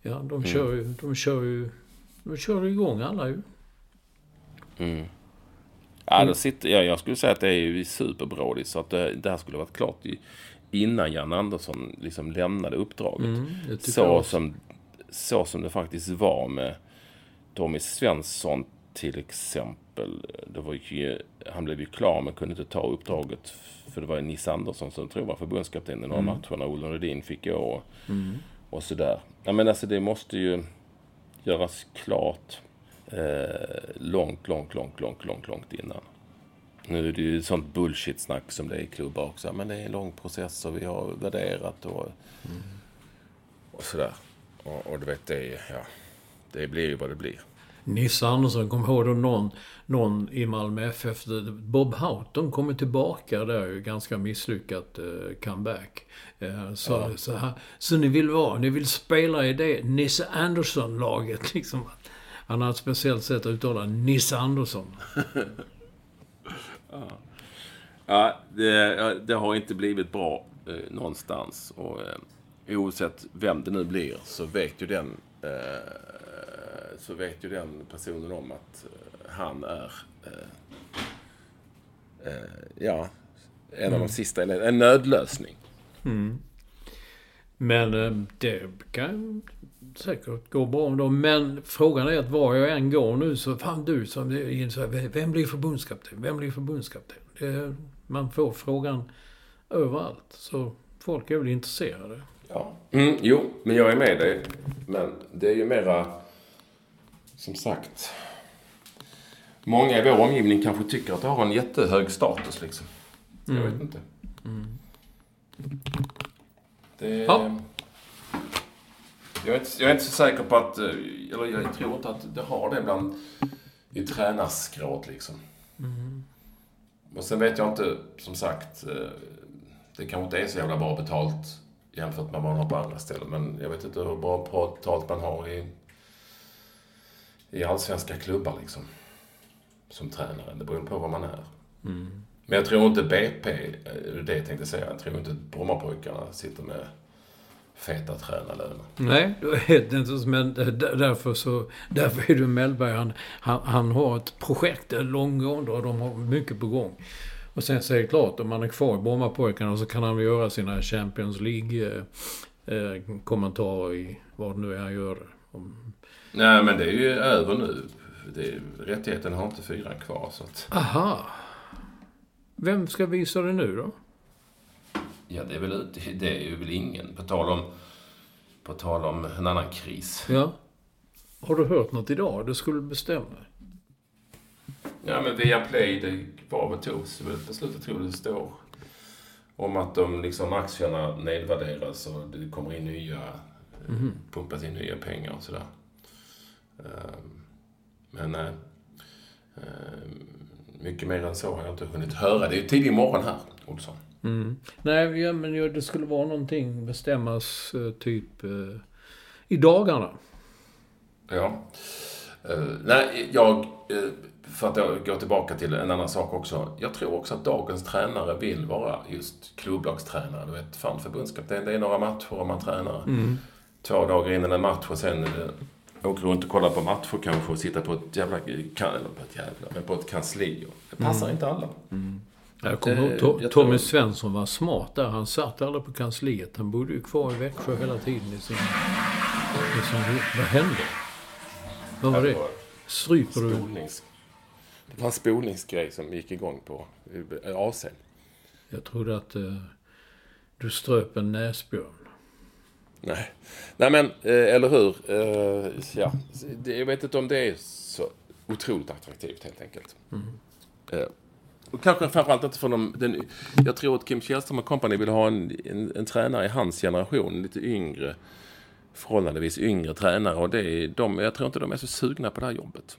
Ja, de mm. kör ju... De kör ju... De kör igång alla ju. Mm. Ja, då sitter, ja, jag skulle säga att det är ju superbrådigt. Så att det, det här skulle varit klart innan Jan Andersson liksom lämnade uppdraget. Mm, så, som, så som det faktiskt var med Tommy Svensson till exempel. Det var ju, han blev ju klar men kunde inte ta uppdraget. För det var ju Nisse Andersson som tror jag var förbundskapten i några mm. matcher när Olle Rudin fick gå. Och, mm. och sådär. Ja, men alltså det måste ju göras klart eh, långt, långt, långt, långt, långt, långt innan. Nu är det ju sånt bullshit-snack som det är i klubbar också. Men det är en lång process och vi har värderat och, mm. och sådär. Och, och du vet, det, ja, det blir ju vad det blir. Nisse Andersson, kom ihåg då någon, någon i Malmö FF, Bob Houghton kommer tillbaka där ganska misslyckat uh, comeback. Uh, så, ja. så, här, så ni vill vara, ni vill spela i det Nisse Andersson-laget liksom. Han har ett speciellt sätt att uttala Nisse Andersson. ja, ja det, det, har inte blivit bra eh, någonstans. Och eh, oavsett vem det nu blir så vet ju den eh, så vet ju den personen om att eh, han är eh, eh, ja, en mm. av de mm. sista, en nödlösning. Mm. Men det kan säkert gå bra om dem. Men frågan är att var jag än går nu så, fan du som vem blir förbundskapten? Vem blir förbundskapten? Det, man får frågan överallt. Så folk är väl intresserade. Ja, mm, jo, men jag är med dig. Men det är ju mera som sagt, många i vår omgivning kanske tycker att det har en jättehög status liksom. Mm. Jag vet inte. Mm. Det... Ja. Jag är, inte, jag är inte så säker på att, eh, eller jag tror inte att det har det bland i tränarskrået liksom. Mm. Och sen vet jag inte, som sagt, eh, det kanske inte är så jävla bra betalt jämfört med vad man har på andra ställen. Men jag vet inte hur bra betalt man har i i allsvenska klubbar liksom. Som tränare. Det beror på vad man är. Mm. Men jag tror inte BP, eh, det jag tänkte säga, jag tror inte Brommapojkarna sitter med feta tränarlöner. Nej, du vet inte. Men därför så... Därför är du Mellberg. Han, han, han har ett projekt, det är långgående och de har mycket på gång. Och sen så är det klart, om man är kvar i Brommapojkarna så kan han väl göra sina Champions League-kommentarer eh, i vad det nu är han gör. Om... Nej, men det är ju över nu. Det, rättigheten har inte fyran kvar. Så att... Aha. Vem ska visa det nu då? Ja, det är väl, det är ju väl ingen. På tal om, på tal om en annan kris. Ja. Har du hört något idag? Du skulle bestämma Ja, men via Play, det var väl togs väl beslutet, tror det står. Om att de liksom aktierna nedvärderas och det kommer in nya, mm. pumpas in nya pengar och sådär. Ehm, men nej. Ehm, mycket mer än så har jag inte hunnit höra. Det är ju tidig morgon här, Olsson. Mm. Nej, ja, men ja, det skulle vara någonting bestämmas eh, typ eh, i dagarna. Ja. Uh, nej, jag... För att gå tillbaka till en annan sak också. Jag tror också att dagens tränare vill vara just klubblagstränare. Du vet, fan förbundskapten, det är några matcher och man tränar mm. två dagar innan en match och sen åker runt och kollar på matcher kanske och sitta på ett jävla, eller på ett jävla, men på ett kansli. Det passar mm. inte alla. Mm. Jag kommer ihåg Tommy Svensson var smart där. Han satt aldrig på kansliet. Han bodde ju kvar i Växjö hela tiden i sin... I sin vad hände? Vad var det? Stryper du? Det var en spolningsgrej som gick igång på AC'n. Jag trodde att uh, du ströp en näsbjörn. Nej. Nej men, eh, eller hur? Eh, ja. Jag vet inte om det är så otroligt attraktivt helt enkelt. Mm. Eh, och kanske framförallt inte för dem. Den, jag tror att Kim Källström och company vill ha en, en, en, tränare i hans generation. Lite yngre. Förhållandevis yngre tränare. Och det är de, jag tror inte de är så sugna på det här jobbet.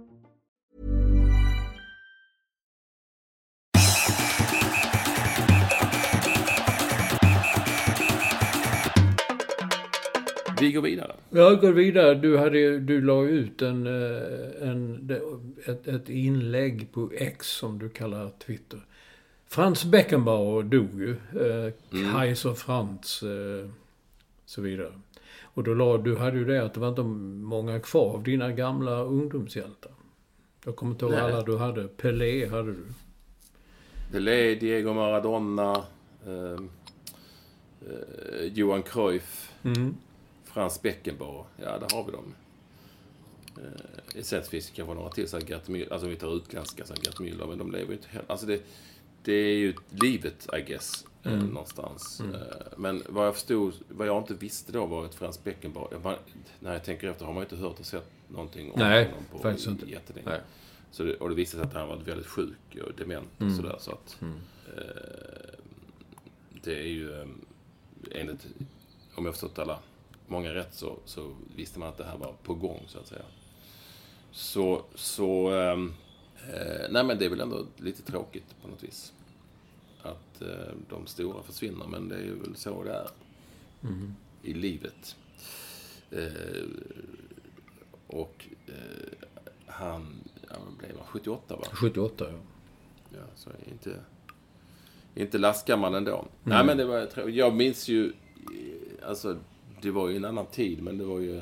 Vi går vidare. Ja, går vidare. Du, hade, du la ut en, eh, en, ett, ett inlägg på X, som du kallar Twitter. Frans Beckenbauer dog ju. Eh, mm. Kaiser Frans, eh, så vidare. Och då la, du hade ju det att det var inte många kvar av dina gamla ungdomshjältar. Jag kommer inte ihåg alla du hade. Pelé hade du. Pelé, Diego Maradona, eh, eh, Johan Cruyff. Mm. Frans Beckenbauer, ja där har vi dem. Eh, sen finns det kanske några till, så Gert Müller, alltså om vi tar utländska, så Gert Müller, men de lever ju inte heller. Alltså det, det är ju livet, I guess, eh, mm. någonstans. Mm. Eh, men vad jag förstod, vad jag inte visste då var att Frans Beckenbauer, man, när jag tänker efter har man inte hört och sett någonting om Nej, honom på faktiskt inte. jättelänge. Nej. Så det, och det visade sig att han var väldigt sjuk och dement och mm. sådär. Så att, mm. eh, det är ju eh, enligt, om jag förstått alla många rätt så, så visste man att det här var på gång, så att säga. Så, så ehm, eh, nej men det är väl ändå lite tråkigt på något vis. Att eh, de stora försvinner, men det är väl så det är. I livet. Eh, och eh, han, vad blev han? 78 va? 78, ja. Ja, så inte, inte lastgammal ändå. Nej, men det var Jag minns ju, alltså, det var ju en annan tid, men det var ju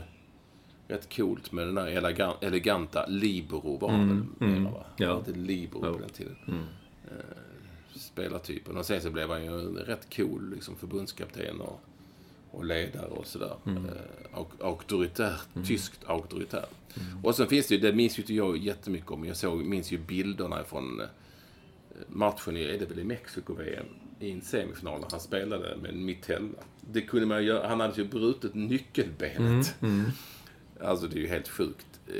rätt coolt med den där elegan, eleganta Libero var han väl mera, va? Ja. Libero Ja. på den tiden. Eh, spelartypen. Och sen så blev han ju rätt cool liksom, förbundskapten och, och ledare och sådär. Mm. Eh, auk- auktoritärt, tyskt auktoritärt. Och sen finns det ju, det minns ju inte jag jättemycket om, jag såg, minns ju bilderna från eh, matchen i, är det väl i Mexiko-VM, i en semifinal när han spelade med Mitella. Det kunde man göra, han hade ju brutit nyckelbenet. Alltså det är ju helt sjukt. Eh,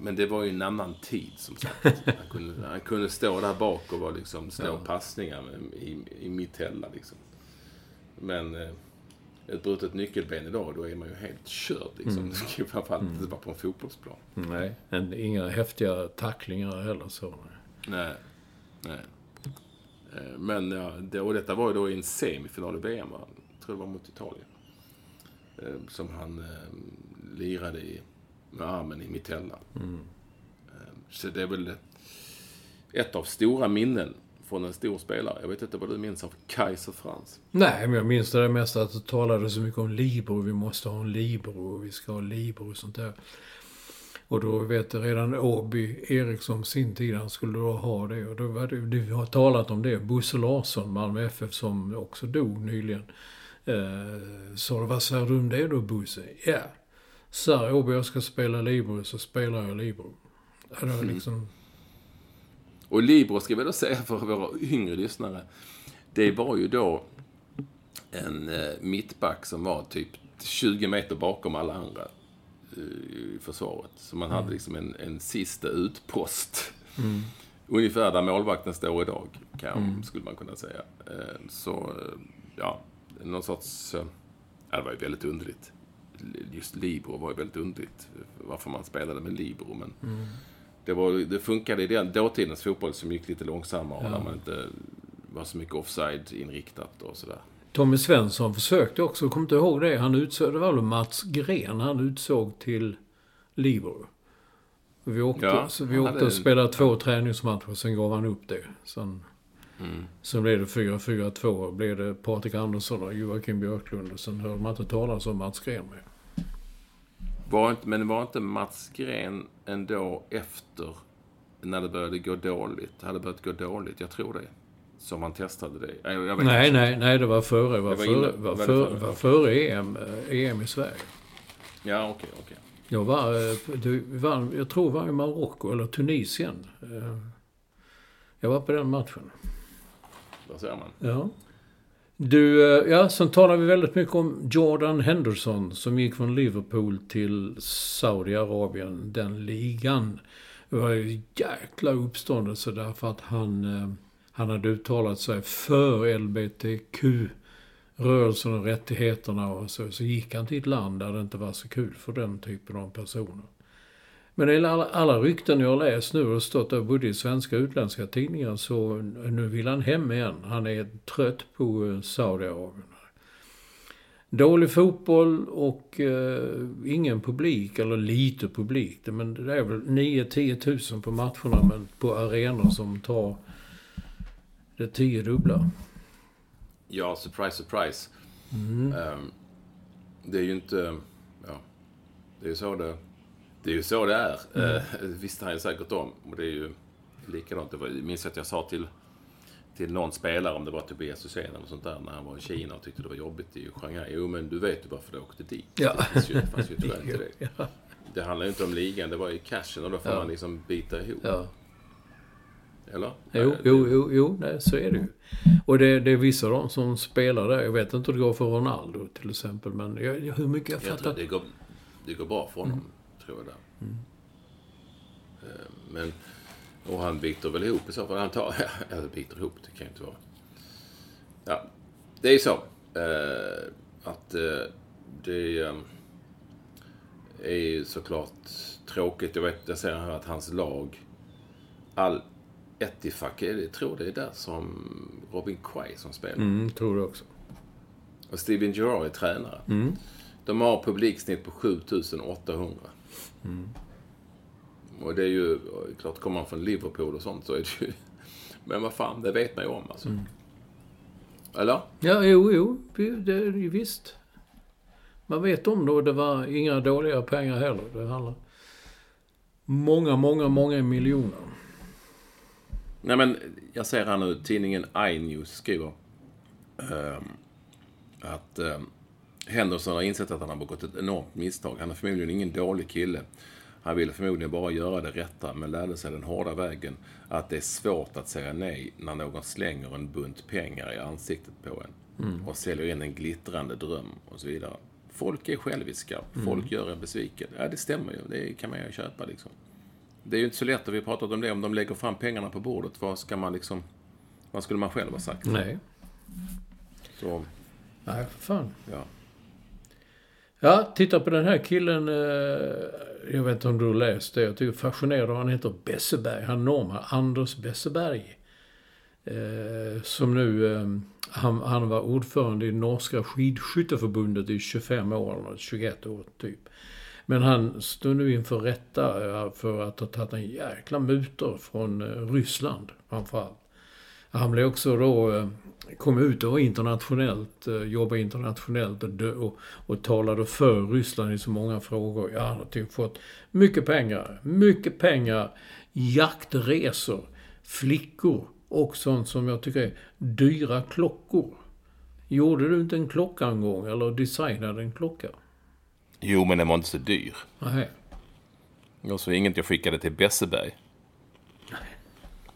Men det var ju en annan tid som sagt. Han kunde, han kunde stå där bak och vara liksom, slå passningar med, i, i Mitella liksom. Men eh, ett brutet nyckelben idag, då är man ju helt körd liksom. Framförallt inte bara på en fotbollsplan. Nej, en, inga häftiga tacklingar heller så. Nej. Nej. Eh, Men ja, det, och detta var ju då i en semifinal i VM, tror det var mot Italien. Eh, Som han eh, lirade i, med armen i Mitella. Eh, Så det är väl ett av stora minnen från en stor spelare. Jag vet inte vad du minns av Kaiser Franz? Nej, men jag minns det där mest att det talades så mycket om Libro. Vi måste ha en Libro och vi ska ha Libro och sånt där. Och då vet jag redan Åby Eriksson sin tid, han skulle då ha det. Och då var det, vi har talat om det. Bosse Larsson, Malmö FF, som också dog nyligen. Eh, sa vad säger du om det då Bosse? Ja. Säger Åby jag ska spela Libro så spelar jag Libro. Ja, det var liksom... Och Libro ska vi då säga för våra yngre lyssnare. Det var ju då en eh, mittback som var typ 20 meter bakom alla andra eh, i försvaret. Så man hade liksom en, en sista utpost. Ungefär där målvakten står idag, kan, skulle man kunna säga. Eh, så, ja, någon sorts... eh, Ja, det var ju väldigt underligt. Just Libro var ju väldigt underligt. Varför man spelade med Libro, men... Det, var, det funkade i den dåtidens fotboll som gick lite långsammare och där man inte var så mycket offside-inriktat och sådär. Tommy Svensson försökte också, kom inte ihåg det? Han utsåg, det var väl Mats Gren han utsåg till Libro. Vi åkte, Ja, så vi åkte och spelade två träningsmatcher, sen gav han upp det. Sen, Mm. sen blev det 4-4-2, blev det Patrik Andersson och Joakim Björklund och sen hörde man inte talas om Mats Gren mer. Var inte, men var inte Mats Gren ändå efter, när det började gå dåligt, hade börjat gå dåligt, jag tror det, som han testade det? Jag, jag Nej, inte. nej, nej, det var före, var Det var före, var var före, var före EM, eh, EM i Sverige. Ja, okej, okej. Jag var, eh, du vann, jag tror var i Marocko eller Tunisien. Eh, Jag var på den matchen. Där ser man. Ja. Du, eh, ja, sen talar vi väldigt mycket om Jordan Henderson som gick från Liverpool till Saudiarabien, den ligan. Det var ju jäkla uppståndelse därför att han, eh, han hade uttalat sig för LBTQ-rörelsen och rättigheterna och så. Så gick han till ett land där det inte var så kul för den typen av personer. Men enligt alla, alla rykten jag har läst nu och stått där både i svenska och utländska tidningar så nu vill han hem igen. Han är trött på eh, Saudiarabien. Dålig fotboll och eh, ingen publik, eller lite publik. Men det är väl 9-10 tusen på matcherna men på arenor som tar det tio dubbla. Ja, surprise, surprise. Ehm, det är ju inte... Ja, det är så det, det, är, ju så det är. Mm. visste han ju säkert om. Och det är ju likadant. Det var, jag minns att jag sa till, till någon spelare, om det var Tobias Hysén eller sånt där, när han var i Kina och tyckte det var jobbigt i Shanghai. Jo, men du vet ju varför du åkte dit. Ja. Det fanns ju, det fanns ju skäl till det. Ja. Det handlar ju inte om ligan, det var ju cashen och då får Ja. man liksom bita ihop. Ja. Eller? Jo, Nej, jo, jo, jo nej, så är det ju. Och det, det är vissa de som spelar där. Jag vet inte hur det går för Ronaldo till exempel. Men jag, jag- hur mycket jag Jag fattar... det går, det går bra för honom, tror jag. Eh, Men, och han biter väl ihop i så fall. Han tar, eller biter ihop, det kan ju inte vara. Ja, det är så. Eh, att eh, det, är ju såklart tråkigt. Jag, vet, jag ser här att hans lag, all Ettifak, jag tror det är där som Robin Quay som spelar. Mm, tror det också. Och Steven Gerrard är tränare. De har publiksnitt på 7800. Och det är ju, klart kommer man från Liverpool och sånt så är det ju... Men vad fan, det vet man ju om alltså. Eller? Ja, jo, jo. Det är ju visst. Man vet om det och det var inga dåliga pengar heller. Det handlar många, många, många miljoner. Nej men, jag ser här nu, tidningen iNews skriver ehm, att um, Henderson har insett att han har begått ett enormt misstag. Han är förmodligen ingen dålig kille. Han ville förmodligen bara göra det rätta, men lärde sig den hårda vägen att det är svårt att säga nej när någon slänger en bunt pengar i ansiktet på en och säljer in en glittrande dröm och så vidare. Folk är själviska. Folk gör en besviken. Ja, det stämmer ju. Det kan man ju köpa liksom. Det är ju inte så lätt, och vi har pratat om det, om de lägger fram pengarna på bordet, vad ska man liksom... Vad skulle man själv ha sagt? Nej. Så, Nej, för fan. ja. Ja, titta på den här killen. Eh, jag vet inte om du har läst det. Jag tycker fascinerande. Han heter Besseberg. Han norrman. Anders Besseberg. Eh, som nu... Eh, han, han var ordförande i norska skidskytteförbundet i 25 år, eller 21 år typ. Men han står nu inför rätta för att ha tagit en jäkla mutor från Ryssland framförallt. Han blev också då, eh, kom ut och internationellt, eh, jobbade internationellt och, och, och talade för Ryssland i så många frågor. Ja, han har typ fått mycket pengar, mycket pengar, jaktresor, flickor och sånt som jag tycker är dyra klockor. Gjorde du inte en klocka en gång eller designade en klocka? Jo, men den var inte så dyr. Nej. Och så inget jag skickade till Besseberg.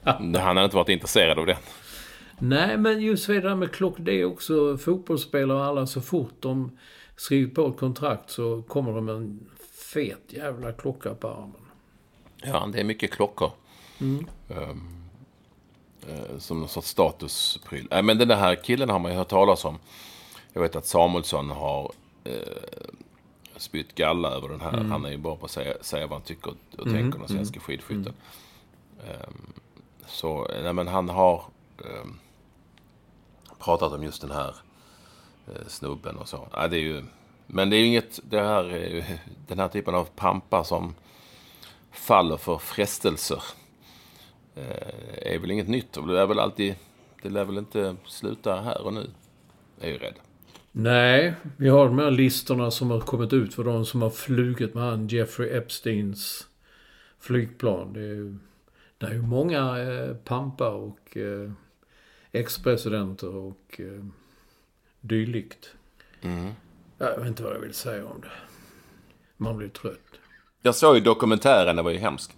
Han hade inte varit intresserad av den. Nej, men just det där med klock, det är också fotbollsspelare och alla så fort de skriver på ett kontrakt så kommer de med en fet jävla klocka på armen. Ja, det är mycket klockor. Ehm, eh, som någon sorts statuspryl. Nej, men den där här killen har man ju hört talas om. Jag vet att Samuelsson har eh, spytt galla över den här. Han är ju bra på att säga, säga vad han tycker och, och tänker om den svenska skidskytten. Ehm, så, nej men han har eh, pratat om just den här eh, snubben och så. Ja, det är ju, men det är ju inget, det här är ju, den här typen av pampar som faller för frestelser eh, är väl inget nytt. Och Det är väl alltid, det lär väl inte sluta här och nu, är jag ju rädd. Nej, vi har de här listorna som har kommit ut för de som har flugit med han Jeffrey Epsteins flygplan. Det är ju, det är ju många eh, pampar och eh, ex-presidenter och eh, dylikt. Ja, jag vet inte vad jag vill säga om det. Man blir trött. Jag såg ju dokumentären, det var ju hemskt.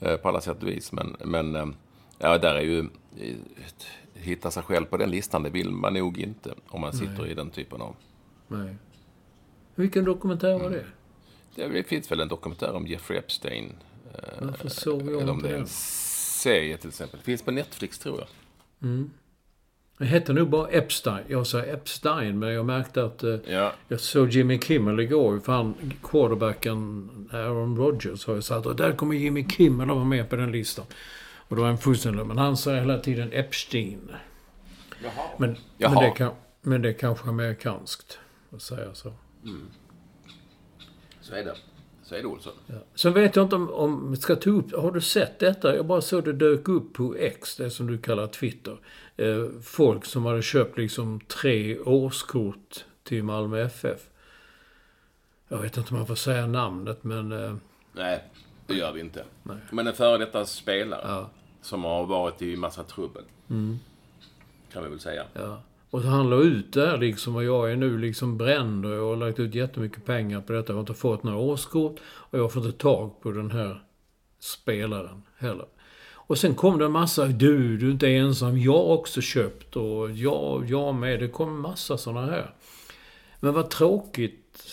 eh, På alla sätt och vis. Men, men ja, där är ju... Hitta sig själv på den listan, det vill man nog inte. Om man sitter i den typen av... Nej. Vilken dokumentär var det? Det finns väl en dokumentär om Jeffrey Epstein. Varför såg jag Eller om det är en serie till exempel. Det finns på Netflix tror jag. Det hette nog bara Epstein. Jag sa Epstein, men jag märkte att... Eh, Ja. Jag såg Jimmy Kimmel igår. För han, quarterbacken Aaron Rodgers har ju sagt att där kommer Jimmy Kimmel att vara med på den listan. Och då är han fullständig. Men han säger hela tiden Epstein. Men, men, Jaha. det, kan, men det är kanske amerikanskt att säga så. Så är det. Det Olsson. Sen vet jag inte om, om ska ta upp, har du sett detta? Jag bara såg det dök upp på X, det som du kallar Twitter. Eh, folk som hade köpt liksom tre årskort till Malmö FF. Jag vet inte om man får säga namnet, men... Eh, Nej, det gör vi inte. Men en före detta spelare som har varit i massa trubbel. Kan vi väl säga. ja. Och så han la ut där liksom, och jag är nu liksom bränd och jag har lagt ut jättemycket pengar på detta. Jag har inte fått några årskort och jag har fått tag på den här spelaren heller. Och sen kom det en massa, du, du är inte ensam, jag har också köpt och jag, jag med. Det kom en massa sådana här. Men vad tråkigt,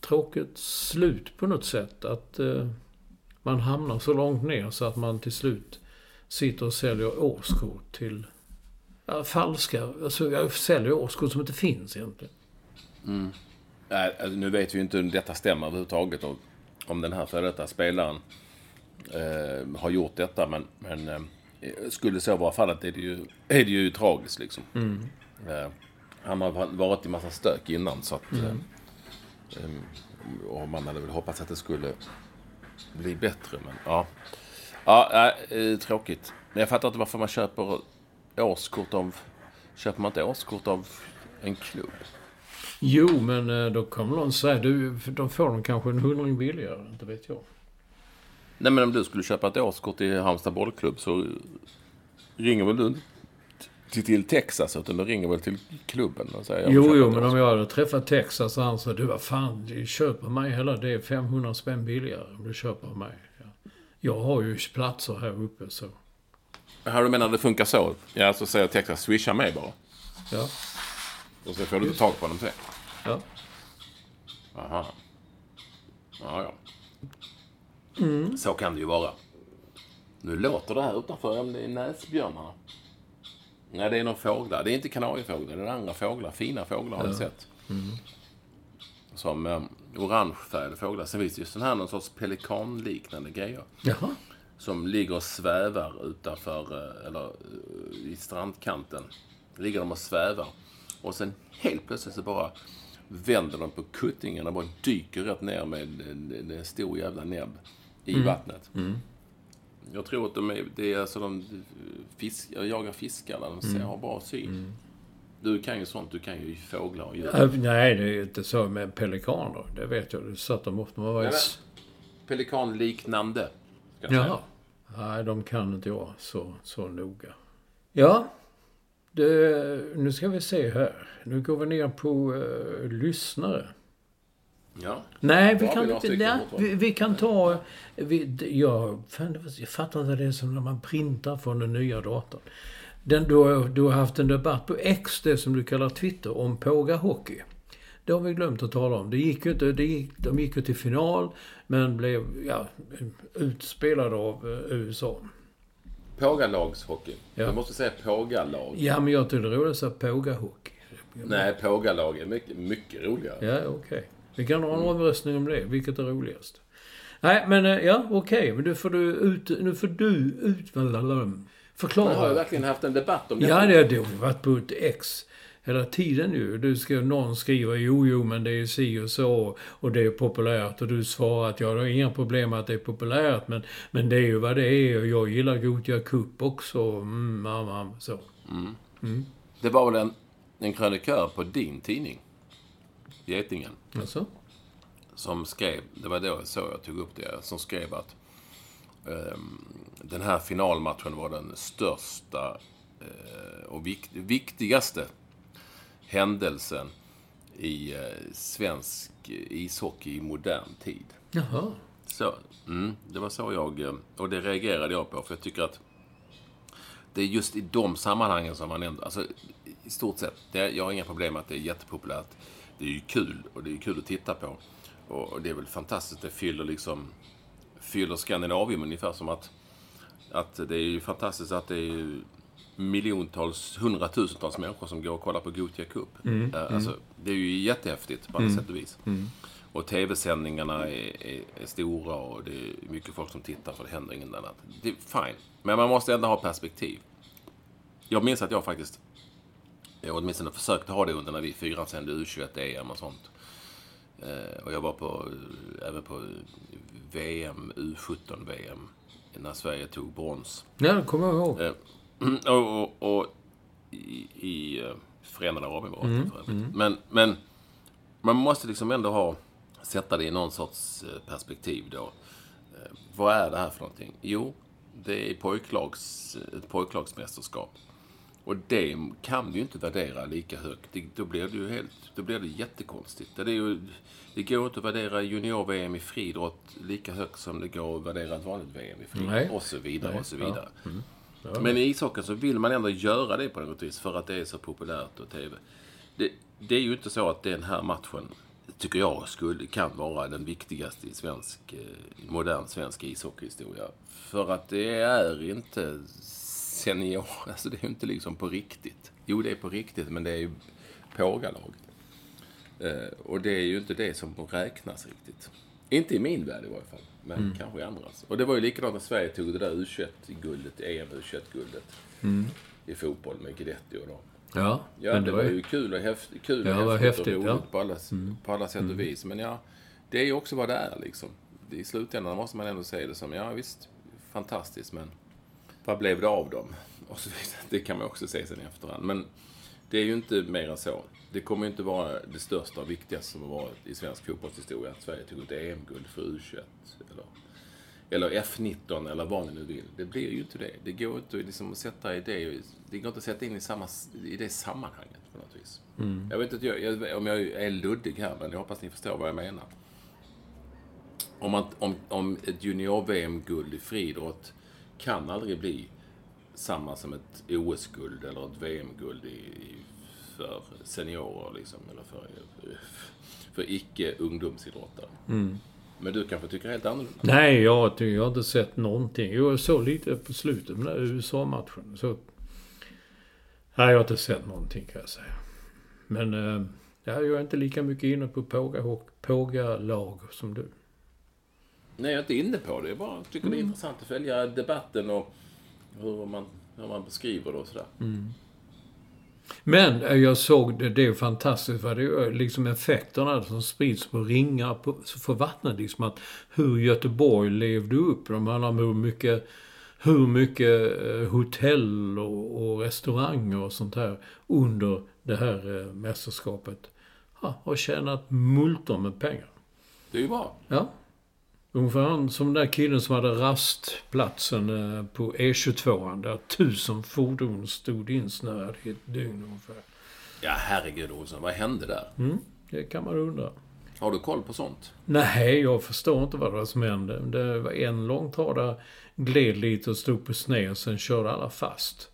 tråkigt slut på något sätt. Att eh, man hamnar så långt ner så att man till slut sitter och säljer årskort till falska, alltså jag säljer årskort som inte finns egentligen. Nej, alltså, nu vet vi ju inte om detta stämmer överhuvudtaget. Och om den här före detta spelaren eh, har gjort detta. Men, men eh, skulle så vara fallet är det ju, är det ju tragiskt liksom. Eh, han har varit i massa stök innan så att... Eh, eh, och man hade väl hoppats att det skulle bli bättre. Men ja. Ja, eh, tråkigt. Men jag fattar inte varför man köper årskort av... Köper man inte årskort av en klubb? Jo, men eh, då kommer någon säga, du, de får de kanske en hundring billigare, inte vet jag. Nej, men om du skulle köpa ett årskort i Halmstad bollklubb så ringer väl du till, till Texas utan du ringer väl till klubben och säger... Jo, jo, men om jag hade träffat Texas och han sa, du vad fan, du köper mig hela, det är 500 spänn billigare om du köper mig. Ja. Jag har ju platser här uppe så. Ja, du menar det funkar så? Ja, så säger Texas, swisha mig bara. Ja, Och så får du tag på dem sen. ja. Aha. Ja, ja. Så kan det ju vara. Nu låter det här utanför, om det är näsbjörnarna. Nej, det är någon fåglar. Det är inte kanariefåglar, det är andra fåglar. Fina fåglar har jag sett. Som um, orangefärgade fåglar. Sen finns det ju sån här någon sorts pelikanliknande grejer. Jaha. Som ligger och svävar utanför, eh, eller eh, i strandkanten. Ligger de och svävar. Och sen helt plötsligt så bara vänder de på kuttingen och bara dyker rätt ner med en, en stor jävla näbb i vattnet. Jag tror att de är, det är alltså de fisk, jagar fiskar. De ser, har bra syn. Du kan ju sånt. Du kan ju fåglar och djur. Äh, Nej, det är inte så med pelikaner. Det vet jag. Det satt de ofta. Man var i... Pelikanliknande. Jaha. Nej, de kan inte jag så, så noga. Ja, det, nu ska vi se här. Nu går vi ner på uh, lyssnare. Ja. Nej, vi kan vi Nej, vi, vi kan ta... Vi, jag, fan, det var- jag fattar inte det som när man printar från den nya datorn. Den, du, har, du har haft en debatt på X, det som du kallar Twitter, om Påga Hockey. Det har vi glömt att tala om. Det gick ju inte, det gick, de gick ju till final, men blev ja, utspelade av eh, USA. Pågalagshockey. Ja. Du måste säga pågalag. Ja, men jag tyckte det var så Påga Hockey. Nej, pågalag är mycket, mycket roligare. Ja, okej. Vi kan ha en omröstning om det. Vilket är roligast? Nej, men eh, ja, okej. Men nu får du ut... Nu får du ut... Men har jag Förklara. verkligen haft en debatt om det? Ja, det har varit på ett X hela tiden ju. Du ska, någon skriver jo, jo, men det är si och så och det är populärt och du svarar att ja, det är inga problem att det är populärt men, men det är ju vad det är och jag gillar Gothia Cup också. Mm, mamma, så. Det var väl en, en krönikör på din tidning, Getingen, Alltså? som skrev, det var då så jag tog upp det, som skrev att ehm, den här finalmatchen var den största eh, och vikt, viktigaste händelsen i eh, svensk ishockey i modern tid. Jaha. Så, mm, det var så jag... eh, Och det reagerade jag på, för jag tycker att det är just i de sammanhangen som man ändå... Alltså, i stort sett. Det, jag har inga problem med att det är jättepopulärt. Det är ju kul, och det är kul att titta på. Och, och det är väl fantastiskt. Det fyller liksom... Fyller Skandinavium ungefär som att... Att det är ju fantastiskt att det är ju miljontals, hundratusentals människor som går och kollar på Gothia Cup. Eh, Alltså, det är ju jättehäftigt på alla sätt och vis. Och tv-sändningarna är, är, är stora och det är mycket folk som tittar för det händer inget annat. Det är fine. Men man måste ändå ha perspektiv. Jag minns att jag faktiskt, jag åtminstone försökte ha det under när vi fyran sände U21-EM och sånt. Eh, och jag var på, eh, även på VM, U17-VM, när Sverige tog brons. Ja, det kommer jag ihåg. Eh, och, och, och i, i eh, Förenade Arabemiraten för övrigt. Men, men man måste liksom ändå ha, sätta det i någon sorts eh, perspektiv då. Eh, vad är det här för någonting? Jo, det är pojklags, ett pojklagsmästerskap. Och det kan du ju inte värdera lika högt. Det, då blir det ju helt, då blir det jättekonstigt. Det, är ju, det går inte att värdera junior-VM i friidrott lika högt som det går att värdera ett vanligt VM i friidrott. Och så vidare, Nej, och så ja. Men i ishockeyn så vill man ändå göra det på något vis för att det är så populärt och TV. Det, det är ju inte så att den här matchen, tycker jag, skulle, kan vara den viktigaste i svensk, eh, modern svensk ishockeyhistoria. För att det är inte senior, alltså det är ju inte liksom på riktigt. Jo, det är på riktigt, men det är ju pågalag. Eh, och det är ju inte det som räknas riktigt. Inte i min värld i varje fall. Men Mm. kanske i andras. Och det var ju likadant när Sverige tog det där U21-guldet, EM U21-guldet. I fotboll med Guidetti och dem. Ja, Ja, Mm. men det var ju kul och häftigt, kul Ja, och häftigt, häftigt, och roligt ja. Mm. på, alla, på alla sätt och vis. Men ja, det är ju också vad det är liksom. I slutändan måste man ändå säga det som, ja visst, fantastiskt, men vad blev det av dem? Och så vidare. Det kan man också säga sen i efterhand. Men det är ju inte mer än så. Det kommer ju inte vara det största och viktigaste som har varit i svensk fotbollshistoria att Sverige tog ett EM-guld för U21. Eller, eller F19 eller vad ni nu vill. Det blir ju inte det. Det går inte att liksom sätta i det, det går inte att sätta in i, samma, i det sammanhanget på något vis. Jag vet inte jag, jag, om jag är luddig här, men jag hoppas ni förstår vad jag menar. Om, man, om, om ett junior-VM-guld i friidrott kan aldrig bli samma som ett OS-guld eller ett VM-guld i, i, för seniorer, liksom, eller för, för icke-ungdomsidrottare. Men du kanske tycker helt annorlunda? Nej, jag, jag har inte sett någonting. Jo, jag såg lite på slutet med den där USA-matchen. Så... Nej, jag har inte sett någonting kan jag säga. Men eh, ja, jag är inte lika mycket inne på påga- påga-lag som du. Nej, jag är inte inne på det. Jag bara tycker det är intressant att följa debatten och hur man, hur man beskriver det och sådär. Men eh, jag såg det, det är fantastiskt vad det är liksom effekterna som sprids på ringar på, för vattnet. Liksom att hur Göteborg levde upp. De handlar om hur mycket, hur mycket eh, hotell och, och restauranger och sånt här under det här eh, mästerskapet har tjänat multor med pengar. Det är ju bra. Ja. Ungefär som den där killen som hade rastplatsen eh, på E22. Där tusen fordon stod insnöade i ett dygn ungefär. Ja, herregud Olsson. Vad hände där? Det kan man undra. Har du koll på sånt? Nej, jag förstår inte vad det var som hände. Det var en långtradare gled lite och stod på sned, sen körde alla fast.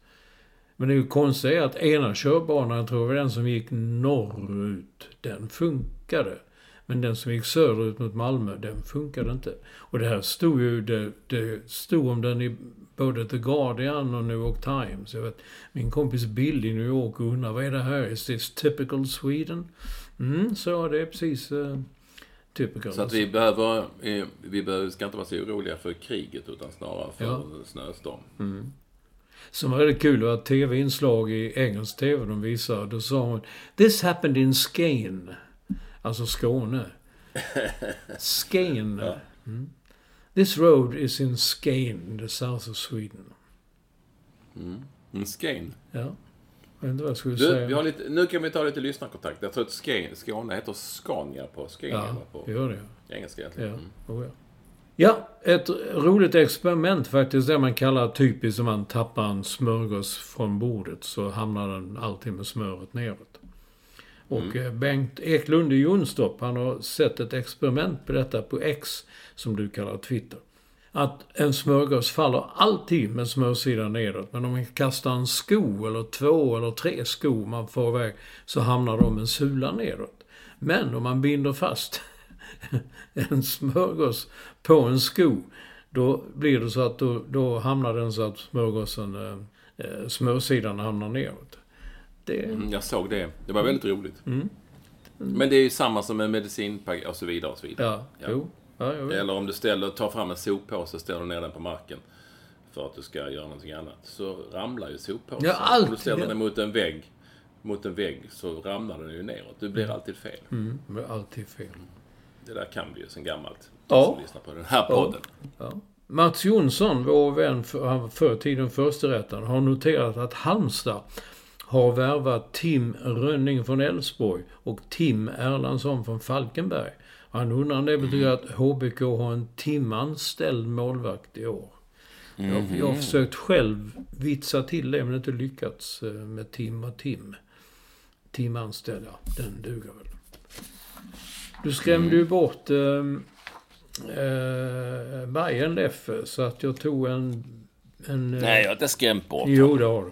Men det är ju konstigt att ena körbanan, jag tror det var den som gick norrut, den funkade. Men den som gick söderut mot Malmö, den funkade inte. Och det här stod ju, det, det stod om den i både The Guardian och New York Times. Jag vet, min kompis Bill i New York undrar, vad är det här? Is this typical Sweden? Mm, så det är precis uh, typical. Så att vi behöver, eh, vi behöver, ska inte vara så oroliga för kriget utan snarare för Ja. snöstorm. Som var väldigt kul var ett tv-inslag i engelsk tv de visade. Då sa hon This happened in Skane. Alltså Skåne. Skane. Mm. This road is in Skane, the south of Sweden. En Skane. Ja. Jag vet inte vad jag skulle Du, säga. vi har lite, nu kan vi ta lite lyssnarkontakt. Jag tror att Skane, Skåne heter Scania på Scania Ja, på det gör det. engelska Ja. egentligen. Mm. Oh, ja. Ja, ett roligt experiment faktiskt. Det man kallar typiskt om man tappar en smörgås från bordet så hamnar den alltid med smöret neråt. Och eh, Bengt Eklund i Jonstorp, han har sett ett experiment på detta på X, som du kallar Twitter. Att en smörgås faller alltid med smörsidan nedåt. Men om man kastar en sko eller två eller tre skor man får iväg så hamnar de en sula nedåt. Men om man binder fast en smörgås på en sko, då blir det så att då, då hamnar den så att smörgåsen, eh, eh, smörsidan hamnar neråt. Det, Mm, jag såg det. Det var väldigt roligt. Mm. Men det är ju samma som med medicinpaket och så vidare och så vidare. ja, jo. Ja, vet. Eller om du ställer, tar fram en soppåse och ställer ner den på marken för att du ska göra någonting annat. Så ramlar ju soppåsen. Ja, alltid. Om du ställer den mot en vägg, mot en vägg så ramlar den ju neråt. Du blir alltid fel. Mm, det blir alltid fel. Det där kan vi ju sen gammalt. Ja. Som lyssnar på den här podden. Ja. Mats Jonsson, vår vän för, förr i tiden försterättaren, har noterat att Halmstad har värvat Tim Rönning från Elfsborg och Tim Erlandsson från Falkenberg. Han undrar om det betyder att HBK har en timanställd målvakt i år. Jag, jag har försökt själv vitsa till det men inte lyckats eh, med Tim och Tim. Timanställd, ja, den duger väl. Du skrämde ju bort eh, eh, Bayern Leffe så att jag tog en... en eh, Nej, jag har inte skrämt bort Jo, det har du.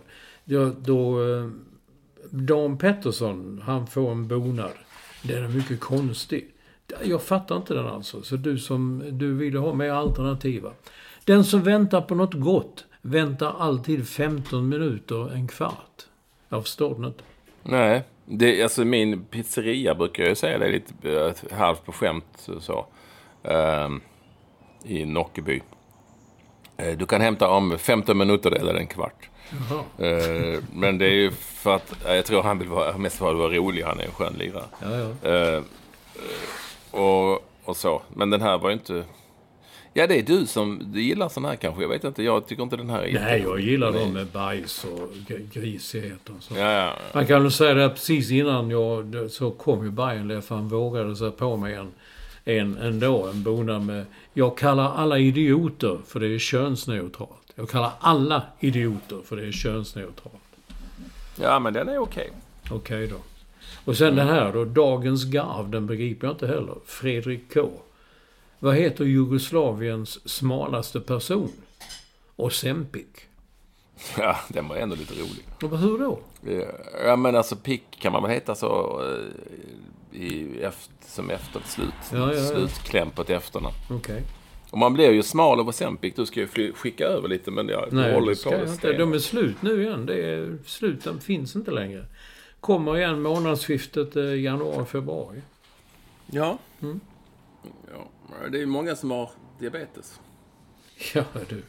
Ja, då... Eh, Dan Pettersson, han får en bonad. Den är mycket konstig. Jag fattar inte den alltså. Så du som... Du ville ha mer alternativa. Den som väntar på något gott väntar alltid 15 minuter, en kvart. Jag förstår den inte. Nej, det, alltså min pizzeria brukar jag säga det är lite eh, halvt på skämt så. Um, I Nockeby. Eh, du kan hämta om 15 minuter eller en kvart. Eh, men det är ju för att jag tror han vill vara, mest för att vara rolig. Han är en skön lirare. Ja, ja. Eh, eh, och, och så. Men den här var ju inte... Ja, det är du som du gillar sån här kanske. Jag vet inte. Jag tycker inte den här är Nej, jag gillar dem med bajs och grisighet och så. Ja, ja. Man kan väl säga det precis innan jag, så kom ju Bajenlev, för han vågade sig på mig en, en ändå, en bonad med Jag kallar alla idioter för det är könsneutralt. Jag kallar alla idioter för det är könsneutralt. ja, men den är okej. Okej då. Och sen den här då, Dagens Garv, den begriper jag inte heller. Fredrik K. Vad heter Jugoslaviens smalaste person? Ozempic. Ja, den var ändå lite rolig. Och hur då? Ja, men alltså pick kan man väl heta så eh, i, efter, som efter slut, Ja, ja, ja. slutkläm på ett efternamn. Okej. Och man blir ju smal av Ozempic. Du ska ju skicka över lite, men jag Nej, håller ju ska på jag inte. De är slut nu igen. Det är slut. De finns inte längre. Kommer igen månadsskiftet eh, januari-februari. Ja. Mm. ja. Det är ju många som har diabetes. Ja, du.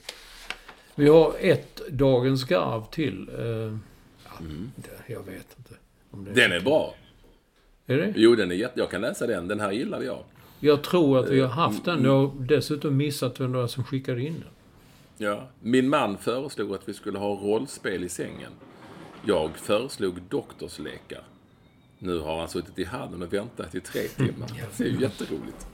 Vi har ett Dagens Garv till. Eh, ja, det- Jag vet inte. Om det Den är bra. Är det? Jo, den är jätte... Jag kan läsa den. Den här gillade jag. Jag tror att vi har haft den. Jag har dessutom missat vem det var som skickade in den. Ja. Min man föreslog att vi skulle ha rollspel i sängen. Jag föreslog doktorslekar. Nu har han suttit i handen och väntat i tre timmar. Det är ju jätteroligt.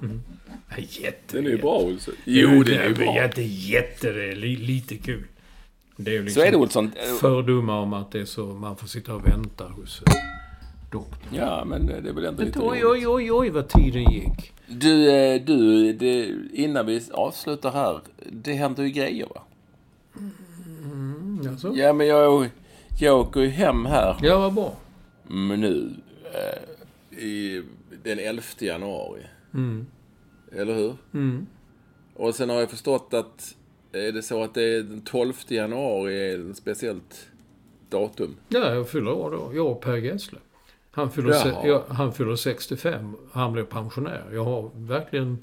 Ja, Jätte, Den är ju bra, Olsson. Jo, den är ju bra. jätte, jätte, det är li, lite kul. Det är ju liksom Så är det, Olsson. fördomar om att det är så man får sitta och vänta hos doktorn. Ja, men det är väl ändå lite Oj, oj, oj, oj vad tiden gick. Du, eh, du det, innan vi avslutar här. Det händer ju grejer, va? Alltså? Ja, men jag, jag åker ju hem här Ja, vad bra. mm, nu. Eh, i den 11 januari. Eller hur? Och sen har jag förstått att är det så att det är den 12 januari är ett speciellt datum? Ja, jag fyller år då. Jag och Per Gessle. Han fyller, se, jag, han fyller 65. Han blev pensionär. Jag har verkligen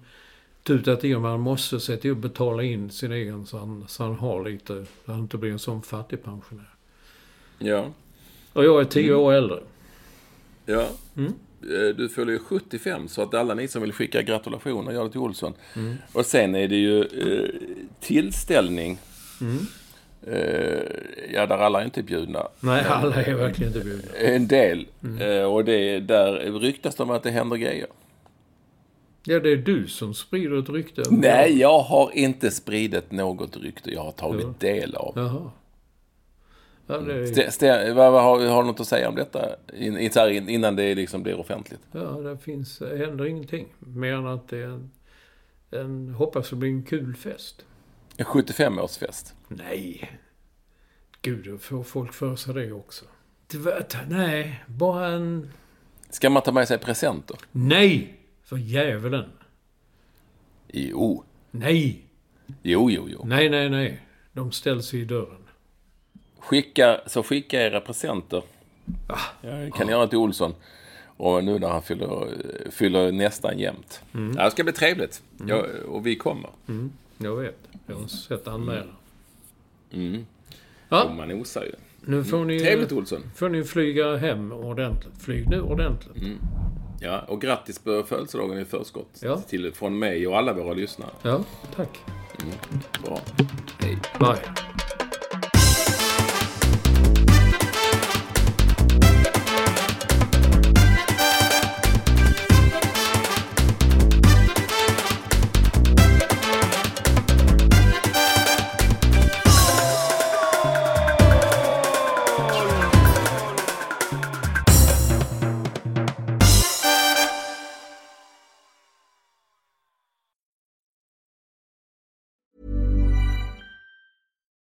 tutat i om han måste se till att betala in sin egen så han, så han har lite, så han inte blir en sån fattig pensionär. Ja. Och jag är 10 år äldre. Ja. Eh, Du ju 75 så att alla ni som vill skicka gratulationer gör det till Olsson. Och sen är det ju eh, tillställning. Eh, ja, där alla inte är bjudna. Nej, alla är verkligen inte bjudna. En del. Eh, och det, där ryktas det om att det händer grejer. Ja, det är du som sprider ett rykte. Nej, jag har inte spridit något rykte. Jag har tagit Ja. del av. Jaha. Ja, är, Ste, Ste, vad, vad, har, har du något att säga om detta? In, in, innan det liksom blir offentligt. ja, det finns, händer ingenting. Mer än att det är en, en hoppas det blir en kul fest. En 75-årsfest. Nej. Gud, då får folk för sig det också. Nej, bara en... Ska man ta med sig presenter? Nej! För djävulen. Jo. Nej! Jo, jo, jo. Nej, nej, nej. De ställs i dörren. Skicka, så skicka era presenter. Jag kan göra till Olsson. Och nu när han fyller, fyller nästan jämnt. Ja, det ska bli trevligt. Ja, och vi kommer. Jag vet. Jag har sett anmälan. Och Ja, man osar ju. nu får ni, Trevligt Olsson. får ni flyga hem ordentligt. Flyg nu ordentligt. Ja, och grattis på födelsedagen i förskott. Ja. Till, från mig och alla våra lyssnare. Ja, tack. Bra. Hej. Bye.